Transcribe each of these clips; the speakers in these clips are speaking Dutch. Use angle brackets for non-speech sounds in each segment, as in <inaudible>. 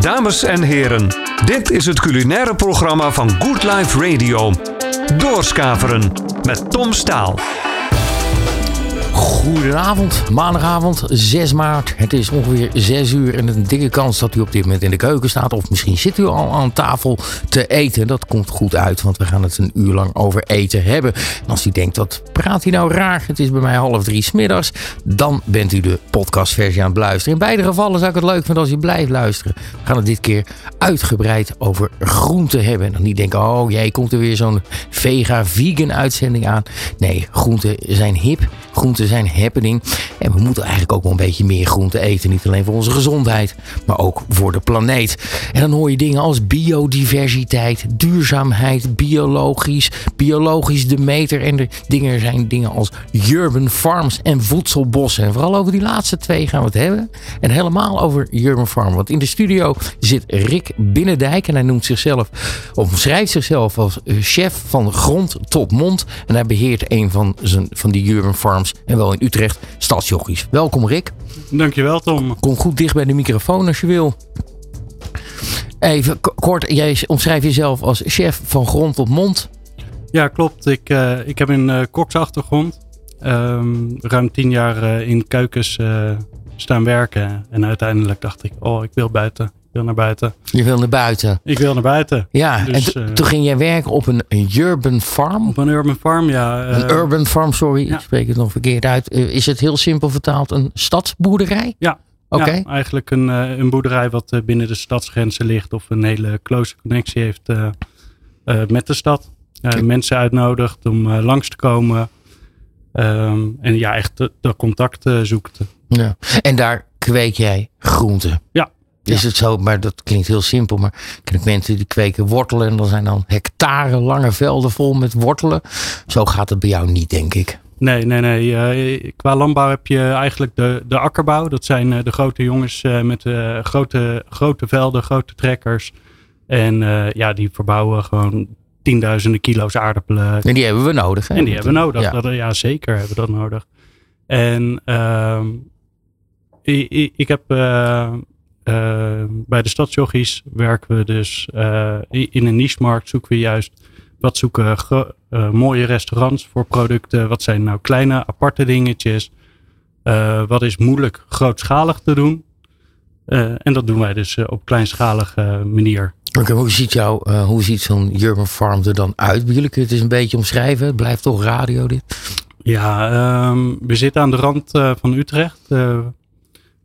Dames en heren, dit is het culinaire programma van Good Life Radio. Doorskaveren met Tom Staal. Goedenavond, maandagavond 6 maart. Het is ongeveer 6 uur en een dikke kans dat u op dit moment in de keuken staat. Of misschien zit u al aan tafel te eten. Dat komt goed uit, want we gaan het een uur lang over eten hebben. En als u denkt, wat praat hij nou raar? Het is bij mij half drie smiddags. Dan bent u de podcastversie aan het luisteren. In beide gevallen zou ik het leuk vinden als u blijft luisteren. We gaan het dit keer uitgebreid over groenten hebben. En dan niet denken, oh jij komt er weer zo'n vega-vegan uitzending aan. Nee, groenten zijn hip. Groenten zijn happening. En we moeten eigenlijk ook wel een beetje meer groente eten. Niet alleen voor onze gezondheid, maar ook voor de planeet. En dan hoor je dingen als biodiversiteit, duurzaamheid, biologisch, biologisch de meter. En er dingen zijn dingen als urban farms en voedselbossen. En vooral over die laatste twee gaan we het hebben. En helemaal over urban farm. Want in de studio zit Rick Binnendijk. En hij noemt zichzelf, of omschrijft zichzelf als chef van grond tot mond. En hij beheert een van, zijn, van die urban farms. En wel in Utrecht, Stadsjochies. Welkom Rick. Dankjewel Tom. Kom goed dicht bij de microfoon als je wil. Even kort, jij omschrijft jezelf als chef van grond tot mond. Ja, klopt. Ik, uh, ik heb een uh, koksachtergrond. Um, ruim tien jaar uh, in keukens staan werken. En uiteindelijk dacht ik, oh, ik wil buiten. Ik wil naar buiten. Je wil naar buiten? Ik wil naar buiten. Ja, dus, en toen ging jij werken op een, een, urban farm? Op een urban farm, ja. een urban farm, sorry. Ja. Ik spreek het nog verkeerd uit. is het heel simpel vertaald een stadsboerderij? Ja, Oké. Ja, eigenlijk een, een boerderij wat binnen de stadsgrenzen ligt of een hele close connectie heeft met de stad. Mensen uitnodigt om langs te komen. Um, en ja, echt dat contact zoekt. Ja. En daar kweek jij groenten? Ja. Is het zo, maar dat klinkt heel simpel. Maar ik ken mensen die kweken wortelen en dan zijn dan hectare lange velden vol met wortelen. Zo gaat het bij jou niet, denk ik. Nee, nee, nee. Uh, qua landbouw heb je eigenlijk de, de akkerbouw. Dat zijn uh, de grote jongens uh, met grote, grote velden, grote trekkers. En ja, die verbouwen gewoon tienduizenden kilo's aardappelen. En die hebben we nodig. Hè? En die hebben we nodig. Ja. Dat, ja, zeker hebben we dat nodig. En ehm, ik, ik, heb bij de stadsjochies werken we dus in een niche-markt zoeken we juist wat zoeken uh, mooie restaurants voor producten? Wat zijn nou kleine aparte dingetjes? Uh, wat is moeilijk grootschalig te doen? En dat doen wij dus op kleinschalige manier. Okay, hoe ziet, jou, hoe ziet zo'n urban farm er dan uit? Wil jullie het eens een beetje omschrijven? Het blijft toch radio dit? Ja, um, we zitten aan de rand van Utrecht.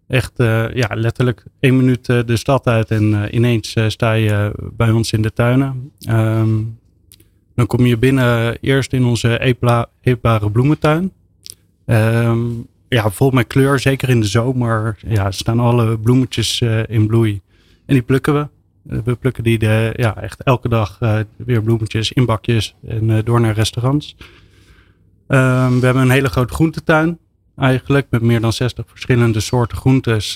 Echt ja, letterlijk één minuut de stad uit en ineens sta je bij ons in de tuinen. Um, dan kom je binnen eerst in onze eetbare bloementuin. Um, ja, vol met kleur, zeker in de zomer. Ja, staan alle bloemetjes in bloei. En die plukken we. We plukken die de, ja, echt elke dag weer bloemetjes in bakjes en door naar restaurants. Um, we hebben een hele grote groentetuin eigenlijk met meer dan 60 verschillende soorten groentes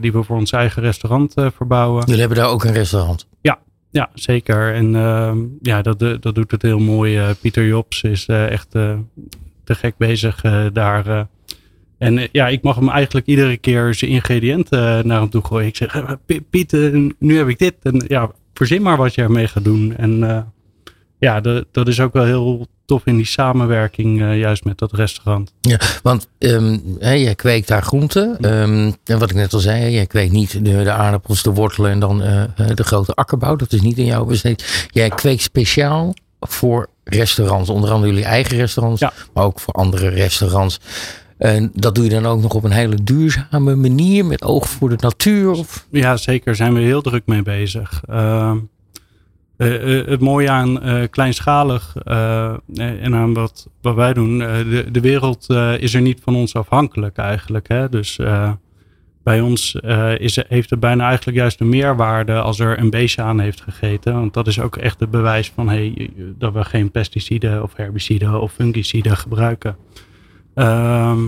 die we voor ons eigen restaurant verbouwen. Jullie hebben daar ook een restaurant? Ja, ja, zeker. En uh, ja, dat, dat doet het heel mooi. Pieter Jobs is echt te gek bezig daar. en ja, ik mag hem eigenlijk iedere keer zijn ingrediënten naar hem toe gooien. Ik zeg, Piet, nu heb ik dit. En ja, verzin maar wat je ermee gaat doen. En ja, dat, dat is ook wel heel tof in die samenwerking, uh, juist met dat restaurant. Ja, want um, hè, jij kweekt daar groenten. Um, en wat ik net al zei, jij kweekt niet de, de aardappels, de wortelen en dan uh, de grote akkerbouw. Dat is niet in jouw besteed. Jij kweekt speciaal voor restaurants, onder andere jullie eigen restaurants, ja. maar ook voor andere restaurants. En dat doe je dan ook nog op een hele duurzame manier, met oog voor de natuur? Of? Ja, zeker. Zijn we heel druk mee bezig. Uh, uh, het mooie aan uh, kleinschalig en aan wat, wat wij doen, de, de wereld is er niet van ons afhankelijk eigenlijk. Hè? Dus bij ons is, heeft het bijna eigenlijk juist een meerwaarde als er een beestje aan heeft gegeten. Want dat is ook echt het bewijs van hey, dat we geen pesticiden of herbiciden of fungiciden gebruiken. Ehm,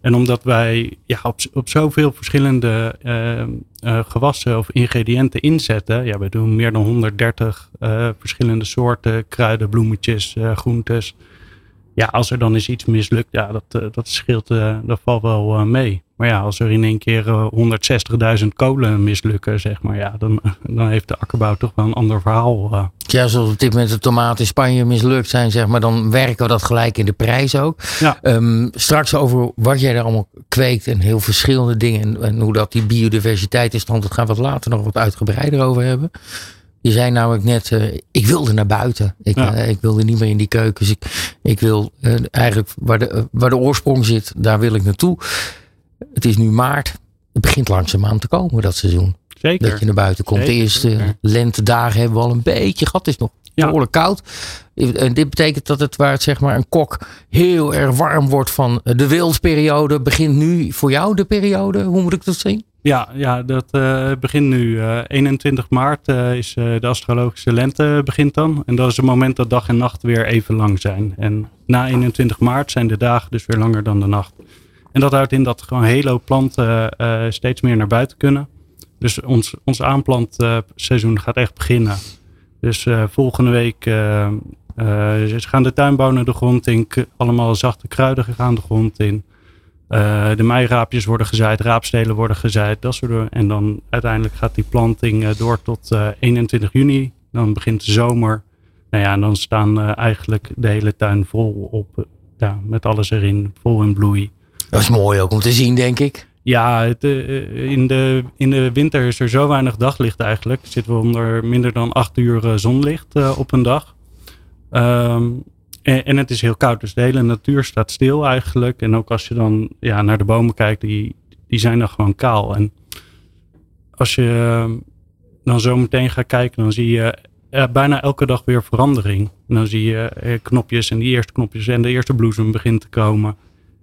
en omdat wij ja, op, zoveel verschillende uh, uh, gewassen of ingrediënten inzetten. Ja, we doen meer dan 130 uh, verschillende soorten kruiden, bloemetjes, groentes. Ja, als er dan eens iets mislukt, ja, dat, dat scheelt, dat valt wel mee. Maar ja, als er in één keer uh, 160.000 kolen mislukken, zeg maar, ja, dan, <laughs> dan heeft de akkerbouw toch wel een ander verhaal. Uh. Ja, zoals op dit moment de tomaten in Spanje mislukt zijn, zeg maar, dan werken we dat gelijk in de prijs ook. Ja. Um, straks over wat jij er allemaal kweekt en heel verschillende dingen en, en hoe dat die biodiversiteit is, dan dat gaan we het later nog wat uitgebreider over hebben. Je zei namelijk net, uh, ik wilde naar buiten. Ik, Ja. uh, ik wilde niet meer in die keukens. Ik, ik wil uh, eigenlijk waar de, waar de oorsprong zit, daar wil ik naartoe. Het is nu maart. Het begint langzaamaan te komen, dat seizoen. Zeker. Dat je naar buiten komt. Zeker, de eerste lentedagen hebben we al een beetje gehad. Het is nog Ja. behoorlijk koud. En dit betekent dat het waar het zeg maar een kok heel erg warm wordt van de wildperiode. Begint nu voor jou de periode? Hoe moet ik dat zien? Ja, ja dat eh, begint nu. eh 21 maart eh, is eh, de astrologische lente begint dan. En dat is het moment dat dag en nacht weer even lang zijn. En na 21 maart zijn de dagen dus weer langer dan de nacht. En dat houdt in dat gewoon hele planten eh, steeds meer naar buiten kunnen. Dus ons, ons aanplantseizoen gaat echt beginnen. Dus eh, volgende week eh, eh, gaan de tuinbonen de grond in. Allemaal zachte kruiden gaan de grond in. Eh, de meiraapjes worden gezaaid, raapstelen worden gezaaid, dat soort dingen. En dan uiteindelijk gaat die planting eh, door tot eh, 21 juni. Dan begint de zomer. Nou ja, en dan staan eh, eigenlijk de hele tuin vol op, eh, ja, met alles erin, vol in bloei. Dat is mooi ook om te zien, denk ik. Ja, het, eh, in, de, in de winter is er zo weinig daglicht eigenlijk. Zitten we onder minder dan acht uur eh, zonlicht eh, op een dag. Ehm, en, het is heel koud, dus de hele natuur staat stil eigenlijk. En ook als je dan ja, naar de bomen kijkt, die, die zijn dan gewoon kaal. En als je eh, dan zo meteen gaat kijken, dan zie je eh, bijna elke dag weer verandering. Dan zie je eh, knopjes en die eerste knopjes en de eerste bloesem begint te komen.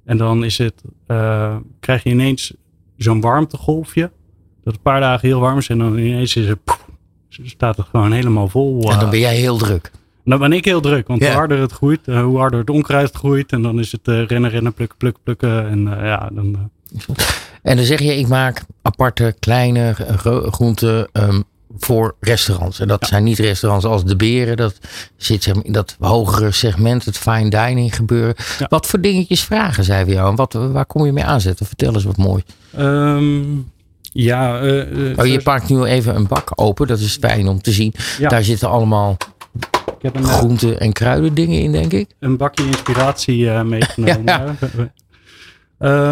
En dan is het, eh, krijg je ineens zo'n warmtegolfje. Dat een paar dagen heel warm is en dan ineens is het, poef, staat het gewoon helemaal vol. En dan eh. ben jij heel druk. Dan ben ik heel druk, want Ja. hoe harder het groeit, eh, hoe harder het onkruid groeit. En dan is het rennen, rennen, plukken, plukken, plukken. En ja, dan... En dan zeg je, ik maak aparte kleine gro- groenten ehm, voor restaurants. En dat zijn niet restaurants als de Beren. Dat zit zeg maar, in dat hogere segment, het fine dining gebeuren. Ja. Wat voor dingetjes vragen zij voor jou? En wat, waar kom je mee aanzetten? Vertel eens wat mooi. ehm, ja, eh, eh, Oh, je zoals- pakt nu even een bak open. Dat is fijn om te zien. Ja. Daar zitten allemaal ik heb een, eh, groenten en kruiden dingen in, denk ik. een bakje inspiratie eh, meegenomen. <laughs> Ja.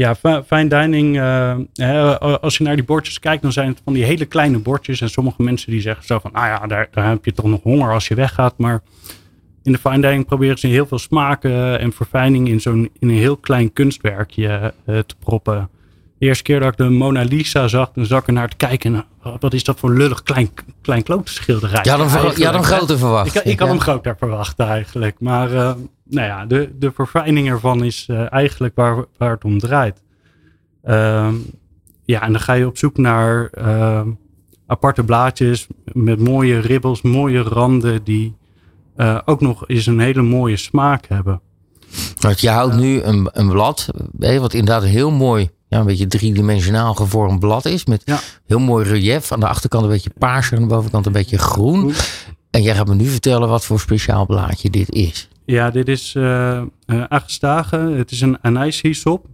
Ja, fi- fine dining. eh, als je naar die bordjes kijkt, dan zijn het van die hele kleine bordjes. En sommige mensen die zeggen zo van, ah ja, daar, daar heb je toch nog honger als je weggaat. Maar in de fine dining proberen ze heel veel smaken en verfijning in zo'n in een heel klein kunstwerkje eh, te proppen. De eerste keer dat ik de Mona Lisa zag, toen zag ik naar te kijken. en, wat is dat voor lullig klein, klein had hem eigenlijk, hè? groter verwacht. Ik, ik had Ja. hem groter verwacht eigenlijk. Maar eh, nou ja, de, de verfijning ervan is eh, eigenlijk waar, waar het om draait. Ehm, ja, en dan ga je op zoek naar ehm, aparte blaadjes met mooie ribbels, mooie randen die eh, ook nog eens een hele mooie smaak hebben. Want je houdt nu een, een blad, wat inderdaad een heel mooi, ja, een beetje driedimensionaal gevormd blad is. Met Ja. heel mooi relief. Aan de achterkant een beetje paars en aan de bovenkant een beetje groen. En jij gaat me nu vertellen wat voor speciaal blaadje dit is. Ja, dit is Agestagen. Het is een anijshyssop.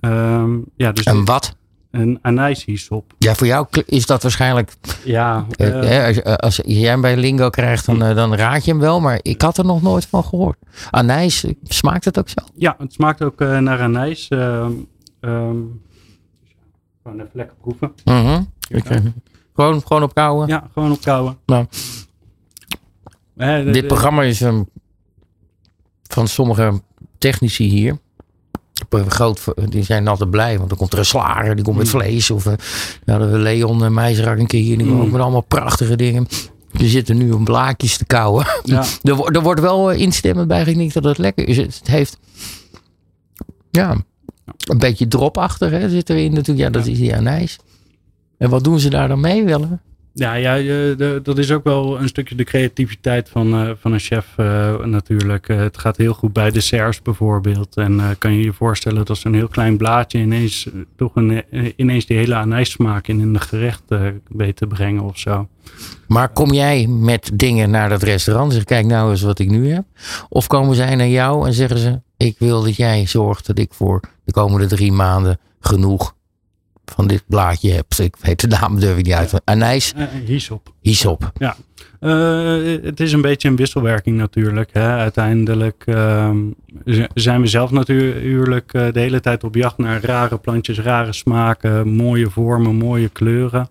Ehm ja, dus En dit- wat? een anijshyssop. Ja, voor jou is dat waarschijnlijk. Ja, eh, als, jij hem bij Lingo krijgt, dan, dan raad je hem wel. Maar ik had er nog nooit van gehoord. Anijs, smaakt het ook zo? Ja, het smaakt ook naar anijs. Ehm ehm, gewoon even lekker proeven. Mhm. Ik, eh, gewoon, gewoon op kouwen. Ja, gewoon opkouwen. Nou. Eh, Dit de- programma is ehm, van sommige technici hier. Groot, die zijn altijd blij, want dan komt er een slager, die komt met Mm. vlees. Of eh, ja, hadden we Leon en Meijzerak een keer hier, die Mm. met allemaal prachtige dingen. Je zitten nu om blaadjes te kauwen. Ja, <laughs> Er, er wordt wel eh, instemmend bij geknikt dat het lekker is. Het heeft ja, een beetje dropachtig hè, zit erin natuurlijk. Ja, dat Ja. is die anijs. En wat doen ze daar dan mee, Willem? ja, ja de- dat is ook wel een stukje de creativiteit van, eh, van een chef eh, natuurlijk. Eh, het gaat heel goed bij desserts bijvoorbeeld. En eh, kan je je voorstellen dat zo'n heel klein blaadje ineens eh, toch een, eh, ineens die hele anijssmaak in een gerecht eh, weet te brengen of zo. Maar kom jij met dingen naar dat restaurant en zeg kijk nou eens wat ik nu heb? Of komen zij naar jou en zeggen ze ik wil dat jij zorgt dat ik voor de komende drie maanden genoeg van dit blaadje hebt. Ik weet de naam durf ik niet uit. Anijs? Uh. Hyssop. Ja. Uh, het is een beetje een wisselwerking natuurlijk. Hè. Uiteindelijk uh, zijn we zelf natuurlijk uh, de hele tijd op jacht naar rare plantjes, rare smaken, mooie vormen, mooie kleuren.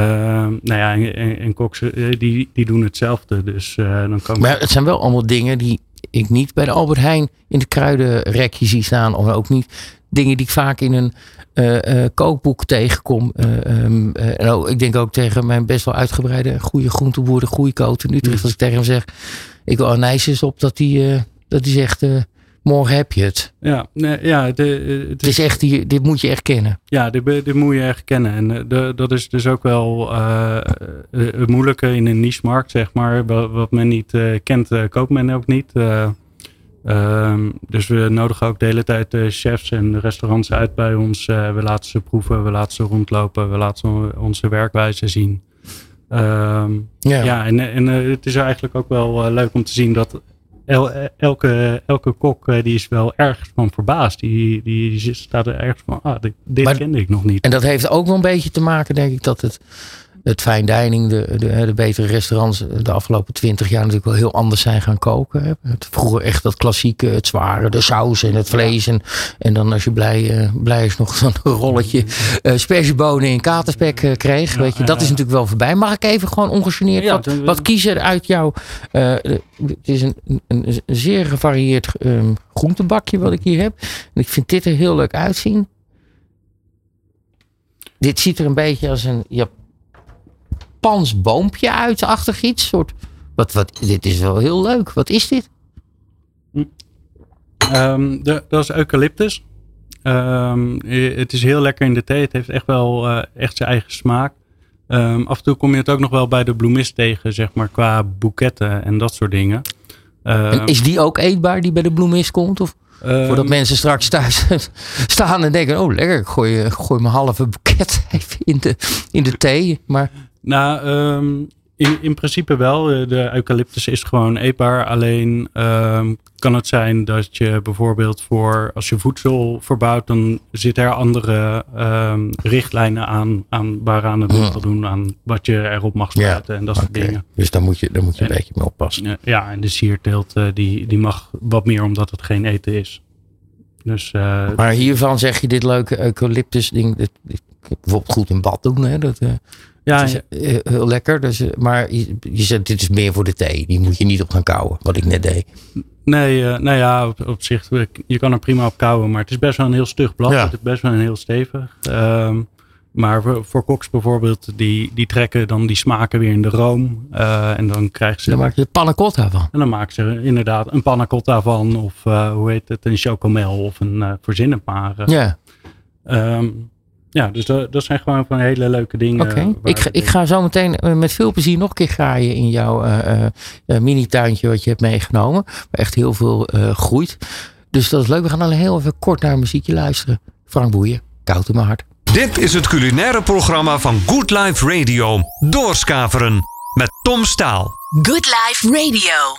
Nou ja, en, en, en koksen die, die doen hetzelfde. Dus, dan kan maar het zijn wel allemaal dingen die ik niet bij de Albert Heijn in de kruidenrekje zie staan. Of ook niet dingen die ik vaak in een uh, uh, kookboek tegenkom. Uh, um, nou, ik denk ook tegen mijn best wel uitgebreide goede groenteboer, de groeikoot in Utrecht. Als ik tegen hem zeg, ik wil anijsjes op, dat hij dat zegt, morgen heb je het. Ja, nee, ja de, het, is, echt, hier, dit moet je echt kennen. Ja, dit, dit moet je echt kennen. En de, dat is dus ook wel het moeilijke in een niche-markt, zeg maar. Wat, men niet kent, koopt men ook niet. Um, dus we nodigen ook de hele tijd de chefs en de restaurants uit bij ons. We laten ze proeven, we laten ze rondlopen, we laten onze werkwijze zien. Um, ja. ja, en, en het is eigenlijk ook wel leuk om te zien dat el, elke, elke kok die is wel ergens van verbaasd. Die, die, die staat er ergens van, ah, dit, dit kende ik nog niet. En dat heeft ook wel een beetje te maken, denk ik, dat het het fine dining, de, de, de, betere restaurants de afgelopen twintig jaar natuurlijk wel heel anders zijn gaan koken. Het, vroeger echt dat klassieke, het zware, de saus en het vlees. En, en dan als je blij, uh, blij is nog <laughs> zo'n rolletje uh, in katerspek uh, kreeg. weet je, dat is natuurlijk wel voorbij. Mag ik even gewoon ongegeneerd wat, wat kiezen uit jou? het is een, een, zeer gevarieerd um, groentebakje wat ik hier heb. En ik vind dit er heel leuk uitzien. Dit ziet er een beetje als een Japans boompje uit, achtig iets. Soort, wat, wat, dit is wel heel leuk. Wat is dit? Um, de, dat is eucalyptus. Um, het is heel lekker in de thee. Het heeft echt wel uh, echt zijn eigen smaak. Um, af en toe kom je het ook nog wel bij de bloemist tegen, zeg maar, qua boeketten en dat soort dingen. En is die ook eetbaar, die bij de bloemist komt? Of? Voordat mensen straks thuis <laughs> staan en denken: Oh, lekker, ik gooi, gooi mijn halve boeket <laughs> even in de, in de thee. Maar nou, um, in, in principe wel. Eh, de eucalyptus is gewoon eetbaar. Alleen um, kan het zijn dat je bijvoorbeeld voor als je voedsel verbouwt, dan zitten er andere um, richtlijnen aan, aan waaraan het moet voldoen, aan wat je erop mag spuiten en dat soort dingen. Dus daar moet je, daar moet je een beetje mee oppassen. Ja, en de sierteelt uh, die, die mag wat meer omdat het geen eten is. Dus, uh, maar hiervan zeg je dit leuke eucalyptus ding, dat, bijvoorbeeld goed in bad doen. Hè? Dat, uh, ja, is eh, heel lekker. Dus, eh, maar je, je zegt, dit is meer voor de thee. Die moet je niet op gaan kouwen, wat ik net deed. Nee, uh, nou ja, op, op, zich, je kan er prima op kouwen. Maar het is best wel een heel stug blad. Het is best wel een heel stevig. Um, maar voor, voor koks bijvoorbeeld, die, die trekken dan die smaken weer in de room. Uh, en dan krijgen ze... Dan maak je panna cotta van. En dan maken ze inderdaad een panna cotta van. Of uh, hoe heet het, een chocomel of een uh, maar. ja. Um, ja, dus dat, dat zijn gewoon van hele leuke dingen. Oké, ik, ga, ik ga zo meteen eh, met veel plezier nog een keer graaien in jouw uh, uh, mini-tuintje wat je hebt meegenomen. Waar echt heel veel groeit. Dus dat is leuk. We gaan alleen heel even kort naar een muziekje luisteren. Frank Boeien, koud in mijn hart. Dit is het culinaire programma van Good Life Radio. Doorskaveren met Tom Staal. Good Life Radio.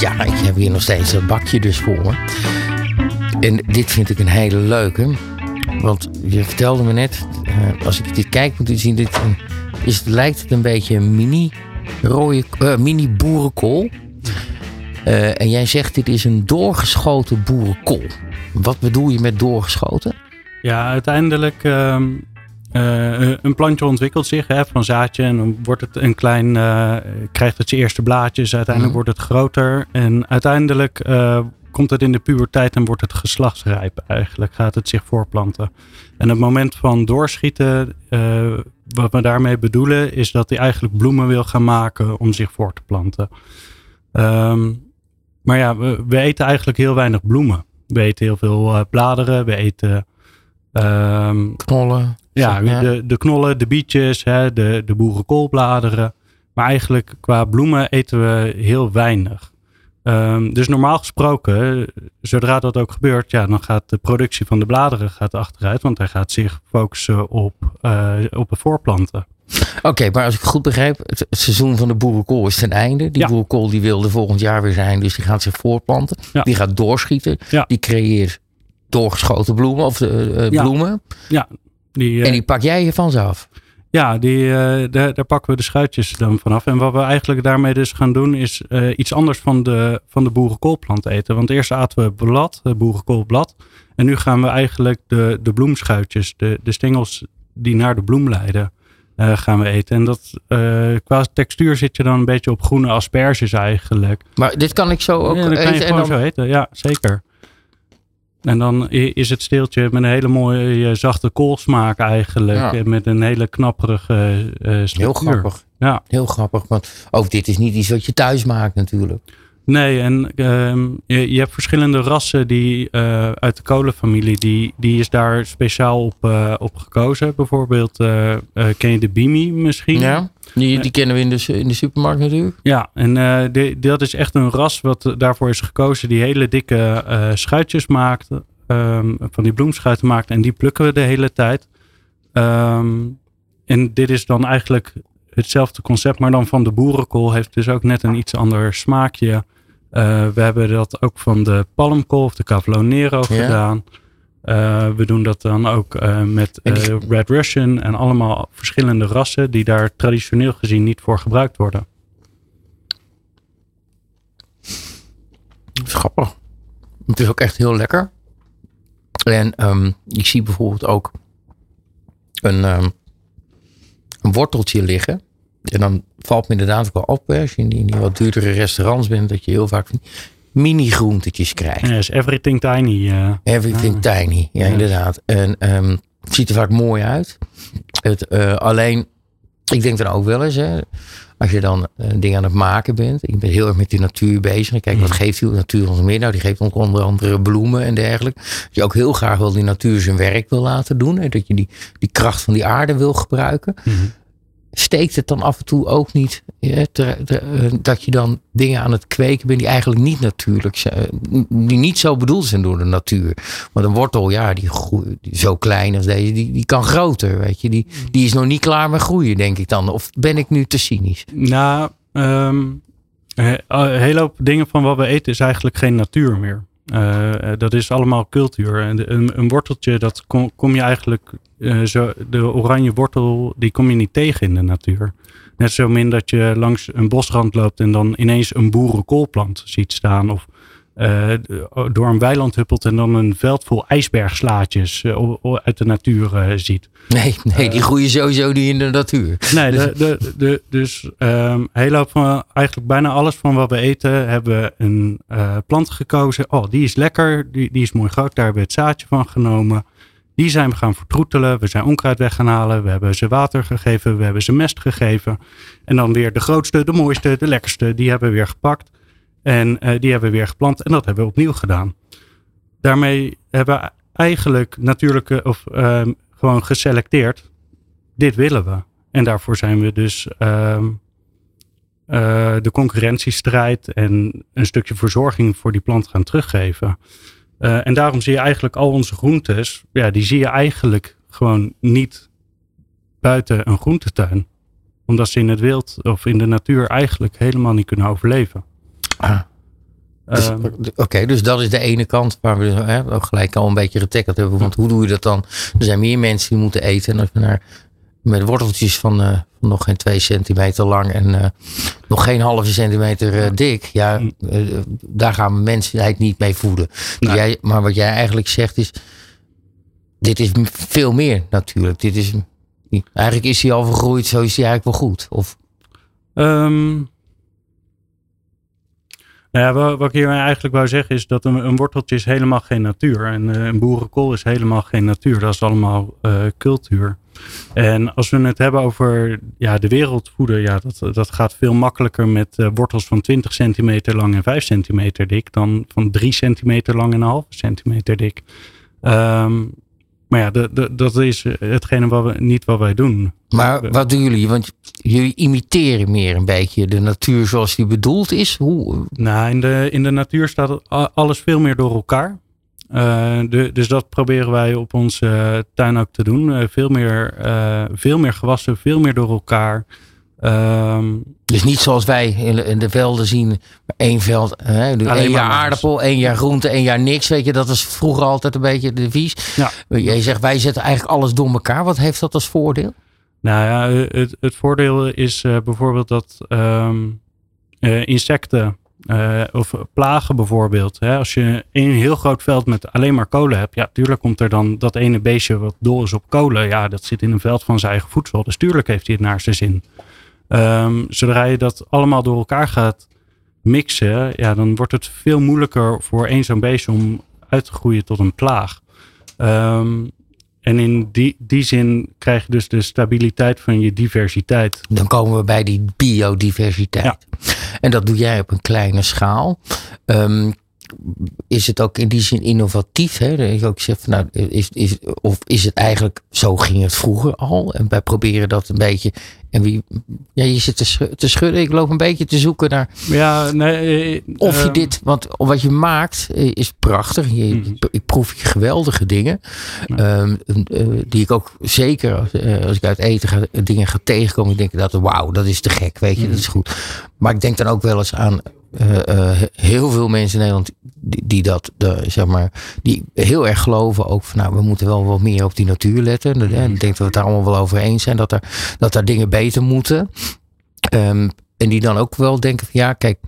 Ja, ik heb hier nog steeds een bakje dus voor me. En dit vind ik een hele leuke. Want je vertelde me net, uh, als ik dit kijk, moet je zien, dit een, is, het lijkt het een beetje een mini, rode, uh, mini boerenkool. Uh, en jij zegt dit is een doorgeschoten boerenkool. Wat bedoel je met doorgeschoten? Ja, uiteindelijk uh, een plantje ontwikkelt zich hè, van zaadje en dan wordt het een klein, krijgt het zijn eerste blaadjes. Uiteindelijk mm. wordt het groter en uiteindelijk komt het in de puberteit en wordt het geslachtsrijp eigenlijk. Gaat het zich voorplanten. En het moment van doorschieten, uh, wat we daarmee bedoelen, is dat hij eigenlijk bloemen wil gaan maken om zich voor te planten. Um, maar ja, we, we, eten eigenlijk heel weinig bloemen. We eten heel veel uh, bladeren, we eten... Um, knollen. Ja, De, de knollen, de bietjes, hè, de, de boerenkoolbladeren. Maar eigenlijk qua bloemen eten we heel weinig. Um, dus normaal gesproken, zodra dat ook gebeurt, ja, dan gaat de productie van de bladeren gaat achteruit, want hij gaat zich focussen op, uh, op het voorplanten. Oké, maar als ik goed begrijp, het, seizoen van de boerenkool is ten einde. Die Ja. boerenkool die wilde volgend jaar weer zijn, dus die gaat zich voortplanten. Ja. Die gaat doorschieten. Ja. Die creëert doorgeschoten bloemen of eh, eh, Ja. bloemen. Die, eh, En die pak jij je van ze af. Ja, die, eh, daar, daar pakken we de schuitjes dan vanaf. En wat we eigenlijk daarmee dus gaan doen is eh, iets anders van de, van de boerenkoolplant eten. Want eerst aten we blad, het boerenkoolblad. En nu gaan we eigenlijk de, de bloemschuitjes, de, de stengels die naar de bloem leiden, eh, gaan we eten. En dat, eh, qua textuur zit je dan een beetje op groene asperges eigenlijk. Maar dit kan ik zo ook ja, dat kan je eten. En gewoon dan, zo eten, ja, zeker. En dan is het steeltje met een hele mooie eh, zachte koolsmaak eigenlijk. Ja. En met een hele knapperige eh heel structuur. grappig. Ja. Heel grappig. Want ook dit is niet iets wat je thuis maakt natuurlijk. Nee, en ehm, je, je hebt verschillende rassen die eh, uit de kolenfamilie, die, die is daar speciaal op, eh, op gekozen. Bijvoorbeeld, eh, eh, ken je de Bimi misschien? Ja? Die, die kennen we in de, in de supermarkt natuurlijk. Ja, en eh, dat is echt een ras wat eh, daarvoor is gekozen, die hele dikke eh, schuitjes maakt, ehm, van die bloemschuiten maakt. En die plukken we de hele tijd. Ehm, en dit is dan eigenlijk hetzelfde concept, maar dan van de boerenkool heeft dus ook net een iets ander smaakje. We hebben dat ook van de palmkool of de Cavallonero Ja. gedaan. Eh, we doen dat dan ook eh, met eh, Red Russian en allemaal verschillende rassen die daar traditioneel gezien niet voor gebruikt worden. Grappig. Het is ook echt heel lekker. En ehm, ik zie bijvoorbeeld ook een, ehm, een worteltje liggen. En dan valt me inderdaad ook wel op, hè, als je in die, in die wat duurdere restaurants bent, dat je heel vaak mini-groentetjes krijgt. Ja, is everything tiny. eh. Everything tiny, ja, inderdaad. En ehm, het ziet er vaak mooi uit. Het, eh, alleen, ik denk dan ook wel eens, hè, als je dan een ding aan het maken bent. Ik ben heel erg met de natuur bezig. En kijk, wat geeft die natuur ons meer? Nou, die geeft ons onder andere bloemen en dergelijke. Dat je ook heel graag wel die natuur zijn werk wil laten doen. Hè, dat je die, die kracht van die aarde wil gebruiken. Mhm. Steekt het dan af en toe ook niet te- te- eh, dat je dan dingen aan het kweken bent die eigenlijk niet natuurlijk zijn, die niet zo bedoeld zijn door de natuur. Want een wortel, ja, die, groeit, die zo klein als deze, die, die kan groter, weet je. Die, die is nog niet klaar met groeien, denk ik dan. Of ben ik nu te cynisch? Nou, ehm, eh, een hele hoop dingen van wat we eten is eigenlijk geen natuur meer. Eh, eh, dat is allemaal cultuur. En een, worteltje, dat kom, kom je eigenlijk, eh, zo, de oranje wortel, die kom je niet tegen in de natuur. Net zo min dat je langs een bosrand loopt en dan ineens een boerenkoolplant ziet staan. Of eh, door een weiland huppelt en dan een veld vol ijsbergslaatjes eh, uit de natuur eh, ziet. Nee, nee, die groeien sowieso niet in de natuur. Nee, de, <laughs> de, de, dus ehm heel hoop van, eigenlijk bijna alles van wat we eten hebben we een plant gekozen. Oh, die is lekker, die, die is mooi groot, daar hebben we het zaadje van genomen. Die zijn we gaan vertroetelen, we zijn onkruid weg gaan halen, we hebben ze water gegeven, we hebben ze mest gegeven. En dan weer de grootste, de mooiste, de lekkerste, die hebben we weer gepakt. En eh, die hebben we weer geplant en dat hebben we opnieuw gedaan. Daarmee hebben we eigenlijk natuurlijke, of ehm, gewoon geselecteerd, dit willen we. En daarvoor zijn we dus ehm, eh, de concurrentiestrijd en een stukje verzorging voor die plant gaan teruggeven. Eh, en daarom zie je eigenlijk al onze groentes, ja, die zie je eigenlijk gewoon niet buiten een groentetuin. Omdat ze in het wild of in de natuur eigenlijk helemaal niet kunnen overleven. Ah. Dus, Ehm, Oké, dus dat is de ene kant waar we hè, ook gelijk al een beetje getackeld hebben. Want hoe doe je dat dan? Er zijn meer mensen die moeten eten. En als we naar, met worteltjes van, eh, van nog geen twee centimeter lang en eh, nog geen halve centimeter eh, dik. Ja, Mm. daar gaan we mensheid niet mee voeden. Nee. Jij, maar wat jij eigenlijk zegt is, dit is veel meer natuurlijk. Dit is, eigenlijk is hij al vergroeid, zo is hij eigenlijk wel goed. Of, Ehm, nou ja, wat, ik hier eigenlijk wou zeggen is dat een, worteltje is helemaal geen natuur. En eh, een boerenkool is helemaal geen natuur. Dat is allemaal eh, cultuur. En als we het hebben over ja, de wereldvoeder, ja, dat, dat gaat veel makkelijker met eh, wortels van 20 centimeter lang en 5 centimeter dik dan van 3 centimeter lang en een halve centimeter dik. Ehm, maar ja, dat is hetgene wat we, niet wat wij doen. maar wat doen jullie? Want jullie imiteren meer een beetje de natuur zoals die bedoeld is. Hoe, Nou, in de, in de natuur staat alles veel meer door elkaar. Eh, de, dus dat proberen wij op onze tuin ook te doen. Eh, veel, meer, eh, veel meer gewassen, veel meer door elkaar. Ehm, Dus niet zoals wij in de, velden zien. één veld, hè, één jaar aardappel, één jaar groente, één jaar niks. Weet je, dat was vroeger altijd een beetje de vies. Ja. Jij zegt, wij zetten eigenlijk alles door elkaar. Wat heeft dat als voordeel? Nou ja, het, het voordeel is eh, bijvoorbeeld dat ehm, eh, insecten eh, of plagen bijvoorbeeld. Hè, als je een heel groot veld met alleen maar kolen hebt, ja, tuurlijk komt er dan dat ene beestje wat dol is op kolen. Ja, dat zit in een veld van zijn eigen voedsel. Dus tuurlijk heeft hij het naar zijn zin. Ehm, zodra je dat allemaal door elkaar gaat mixen, ja, dan wordt het veel moeilijker voor één zo'n beestje om uit te groeien tot een plaag. Ehm, en in die, die zin krijg je dus de stabiliteit van je diversiteit. Dan komen we bij die biodiversiteit. Ja. En dat doe jij op een kleine schaal. Ehm, is het ook in die zin innovatief? Hè? Dat ik ook zeg, van, nou, is, is, of is het eigenlijk, zo ging het vroeger al. En wij proberen dat een beetje. En wie, ja, je zit te, te schudden. Ik loop een beetje te zoeken naar Ja, nee. eh, of je ehm, dit, want wat je maakt eh, is prachtig. Je, Mhm. Ik proef je geweldige dingen. Ja. Ehm, eh, die ik ook zeker als, eh, als ik uit eten ga, dingen ga tegenkomen. Ik denk dat wauw, dat is te gek. Weet je, Mhm. dat is goed. Maar ik denk dan ook wel eens aan eh, eh, heel veel mensen in Nederland die, die dat, de, zeg maar, die heel erg geloven ook van nou, we moeten wel wat meer op die natuur letten. En Ik denk dat we het daar allemaal wel over eens zijn dat er, dat daar dingen beter moeten. Ehm, en die dan ook wel denken van ja, kijk,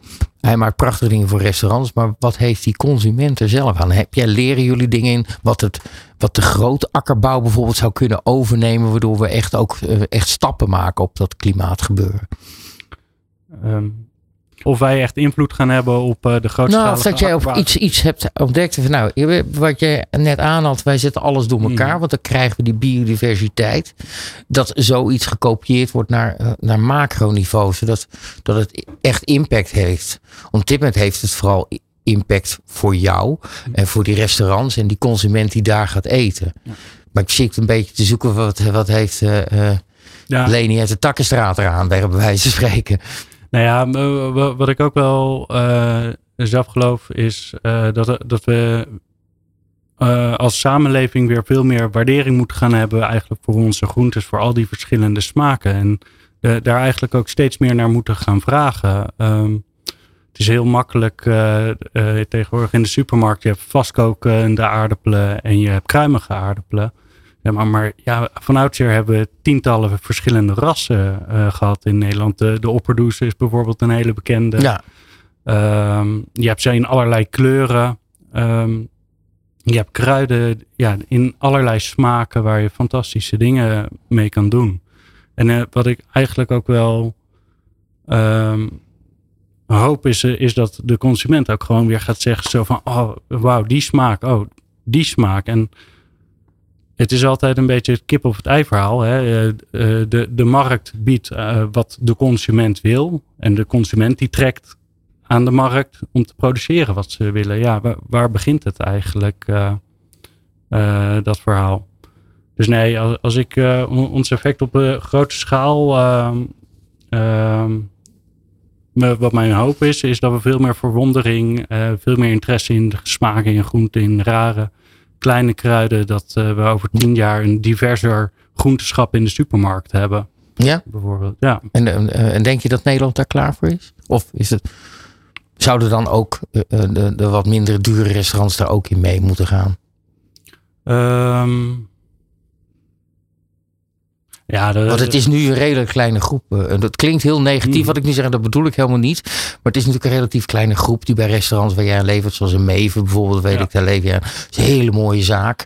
hij maakt prachtige dingen voor restaurants, maar wat heeft die consument er zelf aan? Heb jij, leren jullie dingen in wat, het, wat de grote akkerbouw bijvoorbeeld zou kunnen overnemen, waardoor we echt ook eh, echt stappen maken op dat klimaatgebeuren? ehm, of wij echt invloed gaan hebben op eh, de grootste. Nou, of dat jij of iets, iets hebt ontdekt van nou, wat je net aanhad, wij zetten alles door elkaar, Mhm. want dan krijgen we die biodiversiteit. Dat zoiets gekopieerd wordt naar, eh, naar macroniveau, zodat dat het echt impact heeft. Op dit moment heeft het vooral impact voor jou en voor die restaurants en die consument die daar gaat eten. Maar ik zit een beetje te zoeken wat, wat heeft Ja, Leni uit de Takkenstraat eraan, bij wijze van spreken. Nou ja, wat ik ook wel eh, zelf geloof is eh, dat, dat we eh, als samenleving weer veel meer waardering moeten gaan hebben eigenlijk voor onze groentes, voor al die verschillende smaken. En daar eigenlijk ook steeds meer naar moeten gaan vragen. Ehm, het is heel makkelijk tegenwoordig in de supermarkt. Je hebt vastkokende aardappelen en je hebt kruimige aardappelen. Ja, maar, maar ja, van oudsher hebben we tientallen verschillende rassen eh, gehad in Nederland. De, de opperdoes is bijvoorbeeld een hele bekende. Ja, Ehm, je hebt ze in allerlei kleuren. Ehm, je hebt kruiden ja, in allerlei smaken waar je fantastische dingen mee kan doen. En eh, wat ik eigenlijk ook wel ehm, hoop is, eh, is dat de consument ook gewoon weer gaat zeggen zo van, oh wauw, die smaak, oh die smaak. En het is altijd een beetje het kip of het ei verhaal. Hè? Eh, eh, De, de markt biedt eh, wat de consument wil. En de consument die trekt aan de markt om te produceren wat ze willen. Ja, waar, begint het eigenlijk, dat verhaal? Dus nee, als, als ik on- ons effect op grote schaal. ehm, ehm, me- wat mijn hoop is, is dat we veel meer verwondering, veel meer interesse in de smaken in groenten, in rare kleine kruiden. Dat eh, we over tien jaar een diverser groenteschap in de supermarkt hebben, ja. bijvoorbeeld. Ja. En, eh, en denk je dat Nederland daar klaar voor is? Of is het, zouden dan ook eh, eh, de, de wat minder dure restaurants daar ook in mee moeten gaan? Ehm, ja, de, Want het is nu een redelijk kleine groep. eh, En dat klinkt heel negatief Hmm. wat ik nu zeg. en Dat bedoel ik helemaal niet. Maar het is natuurlijk een relatief kleine groep die bij restaurants waar jij aan levert. Zoals een Meven bijvoorbeeld. Weet Ja. ik, daar leef je aan. Dat is een hele mooie zaak.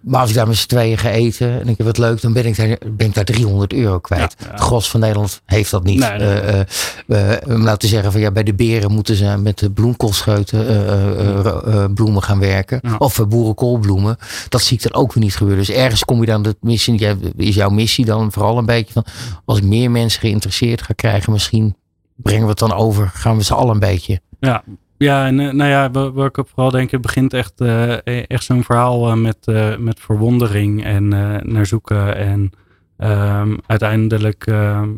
Maar als ik daar met z'n tweeën ga eten en ik heb het leuk, dan ben ik daar, ben ik daar 300 euro kwijt. Ja, ja. Het gros van Nederland heeft dat niet. Nee, nee. Eh, eh, eh, om nou te zeggen van ja, bij de beren moeten ze met de bloemkoolscheuten bloemen gaan werken. Ja. Of boerenkoolbloemen. Dat zie ik dan ook weer niet gebeuren. Dus ergens kom je dan de missie. Is jouw missie dan vooral een beetje van als ik meer mensen geïnteresseerd ga krijgen, misschien brengen we het dan over. Gaan we z'n allen een beetje. Ja, ja en eh, nou ja, wa- waar ik op vooral denk, het begint echt, eh, echt zo'n verhaal eh, met, met verwondering en naar zoeken. En ehm, uiteindelijk, ehm,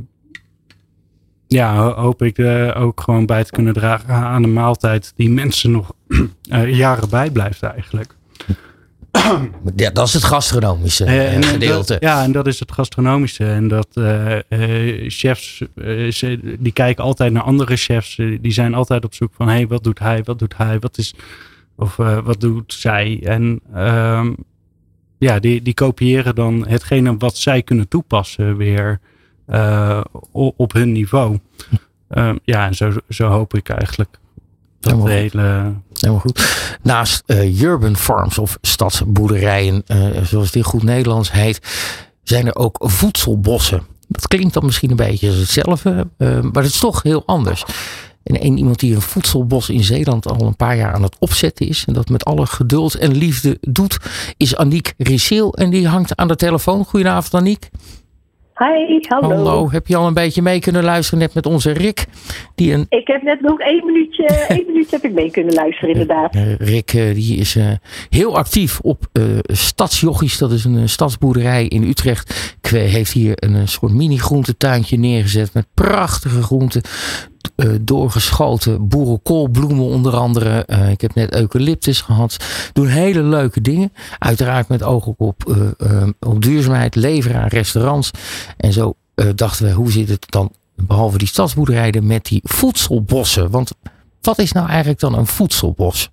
ja, ho- hoop ik ook gewoon bij te kunnen dragen aan een maaltijd die mensen nog <clears throat> jaren bijblijft eigenlijk. <clears throat> Ja, dat is het gastronomische Eh, eh, en gedeelte. dat- ja, en dat is het gastronomische. En dat eh, eh, chefs, eh, ze- die kijken altijd naar andere chefs. Eh, die zijn altijd op zoek van, hé, hey, wat doet hij, wat doet hij, wat is, of eh, wat doet zij? En ehm, ja, die, die kopiëren dan hetgene wat zij kunnen toepassen weer eh, op hun niveau. Ehm, ja, en zo, zo hoop ik eigenlijk dat Helemaal hele... Helemaal goed. Naast eh, urban farms of stadsboerderijen, eh, zoals in goed Nederlands heet, zijn er ook voedselbossen. Dat klinkt dan misschien een beetje als hetzelfde, eh, maar het is toch heel anders. En een iemand die een voedselbos in Zeeland al een paar jaar aan het opzetten is. En dat met alle geduld en liefde doet. Is Aniek Risseel. En die hangt aan de telefoon. Goedenavond Aniek. Hi, hallo. Hallo. Heb je al een beetje mee kunnen luisteren net met onze Rick. Die een Ik heb net nog één minuutje, <laughs> één minuutje heb ik mee kunnen luisteren inderdaad. Eh, Rick eh, die is eh, heel actief op eh Stadsjochies. Dat is een eh, stadsboerderij in Utrecht. Heeft hier een, eh, soort mini groentetuintje neergezet met prachtige groenten. Eh, doorgeschoten boerenkoolbloemen onder andere. Eh, ik heb net eucalyptus gehad. Doen hele leuke dingen. Uiteraard met oog ook op, eh, op duurzaamheid. Leveren aan restaurants. En zo dachten we, hoe zit het dan behalve die stadsboerderijen met die voedselbossen? Want wat is nou eigenlijk dan een voedselbos?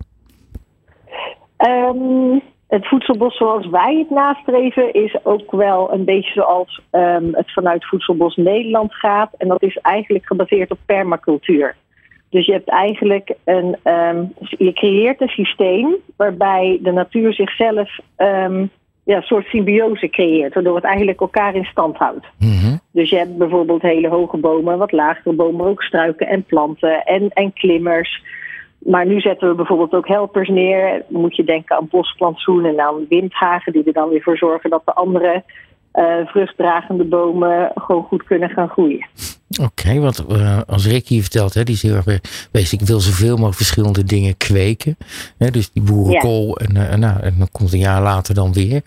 Ehm, het voedselbos zoals wij het nastreven is ook wel een beetje zoals ehm, het vanuit Voedselbos Nederland gaat. En dat is eigenlijk gebaseerd op permacultuur. Dus je hebt eigenlijk een, ehm, je creëert een systeem waarbij de natuur zichzelf ehm, ja, een soort symbiose creëert, waardoor het eigenlijk elkaar in stand houdt. Mhm. Dus je hebt bijvoorbeeld hele hoge bomen, wat lagere bomen, maar ook struiken en planten en, en klimmers. Maar nu zetten we bijvoorbeeld ook helpers neer. Moet je denken aan bosplantsoen en aan windhagen, die er dan weer voor zorgen dat de andere eh, vruchtdragende bomen gewoon goed kunnen gaan groeien. Oké, want eh, als Rick hier vertelt, hè, die is heel erg bezig. Ik wil zoveel mogelijk verschillende dingen kweken. Hè, dus die boerenkool. En, eh, nou, en dan komt een jaar later dan weer.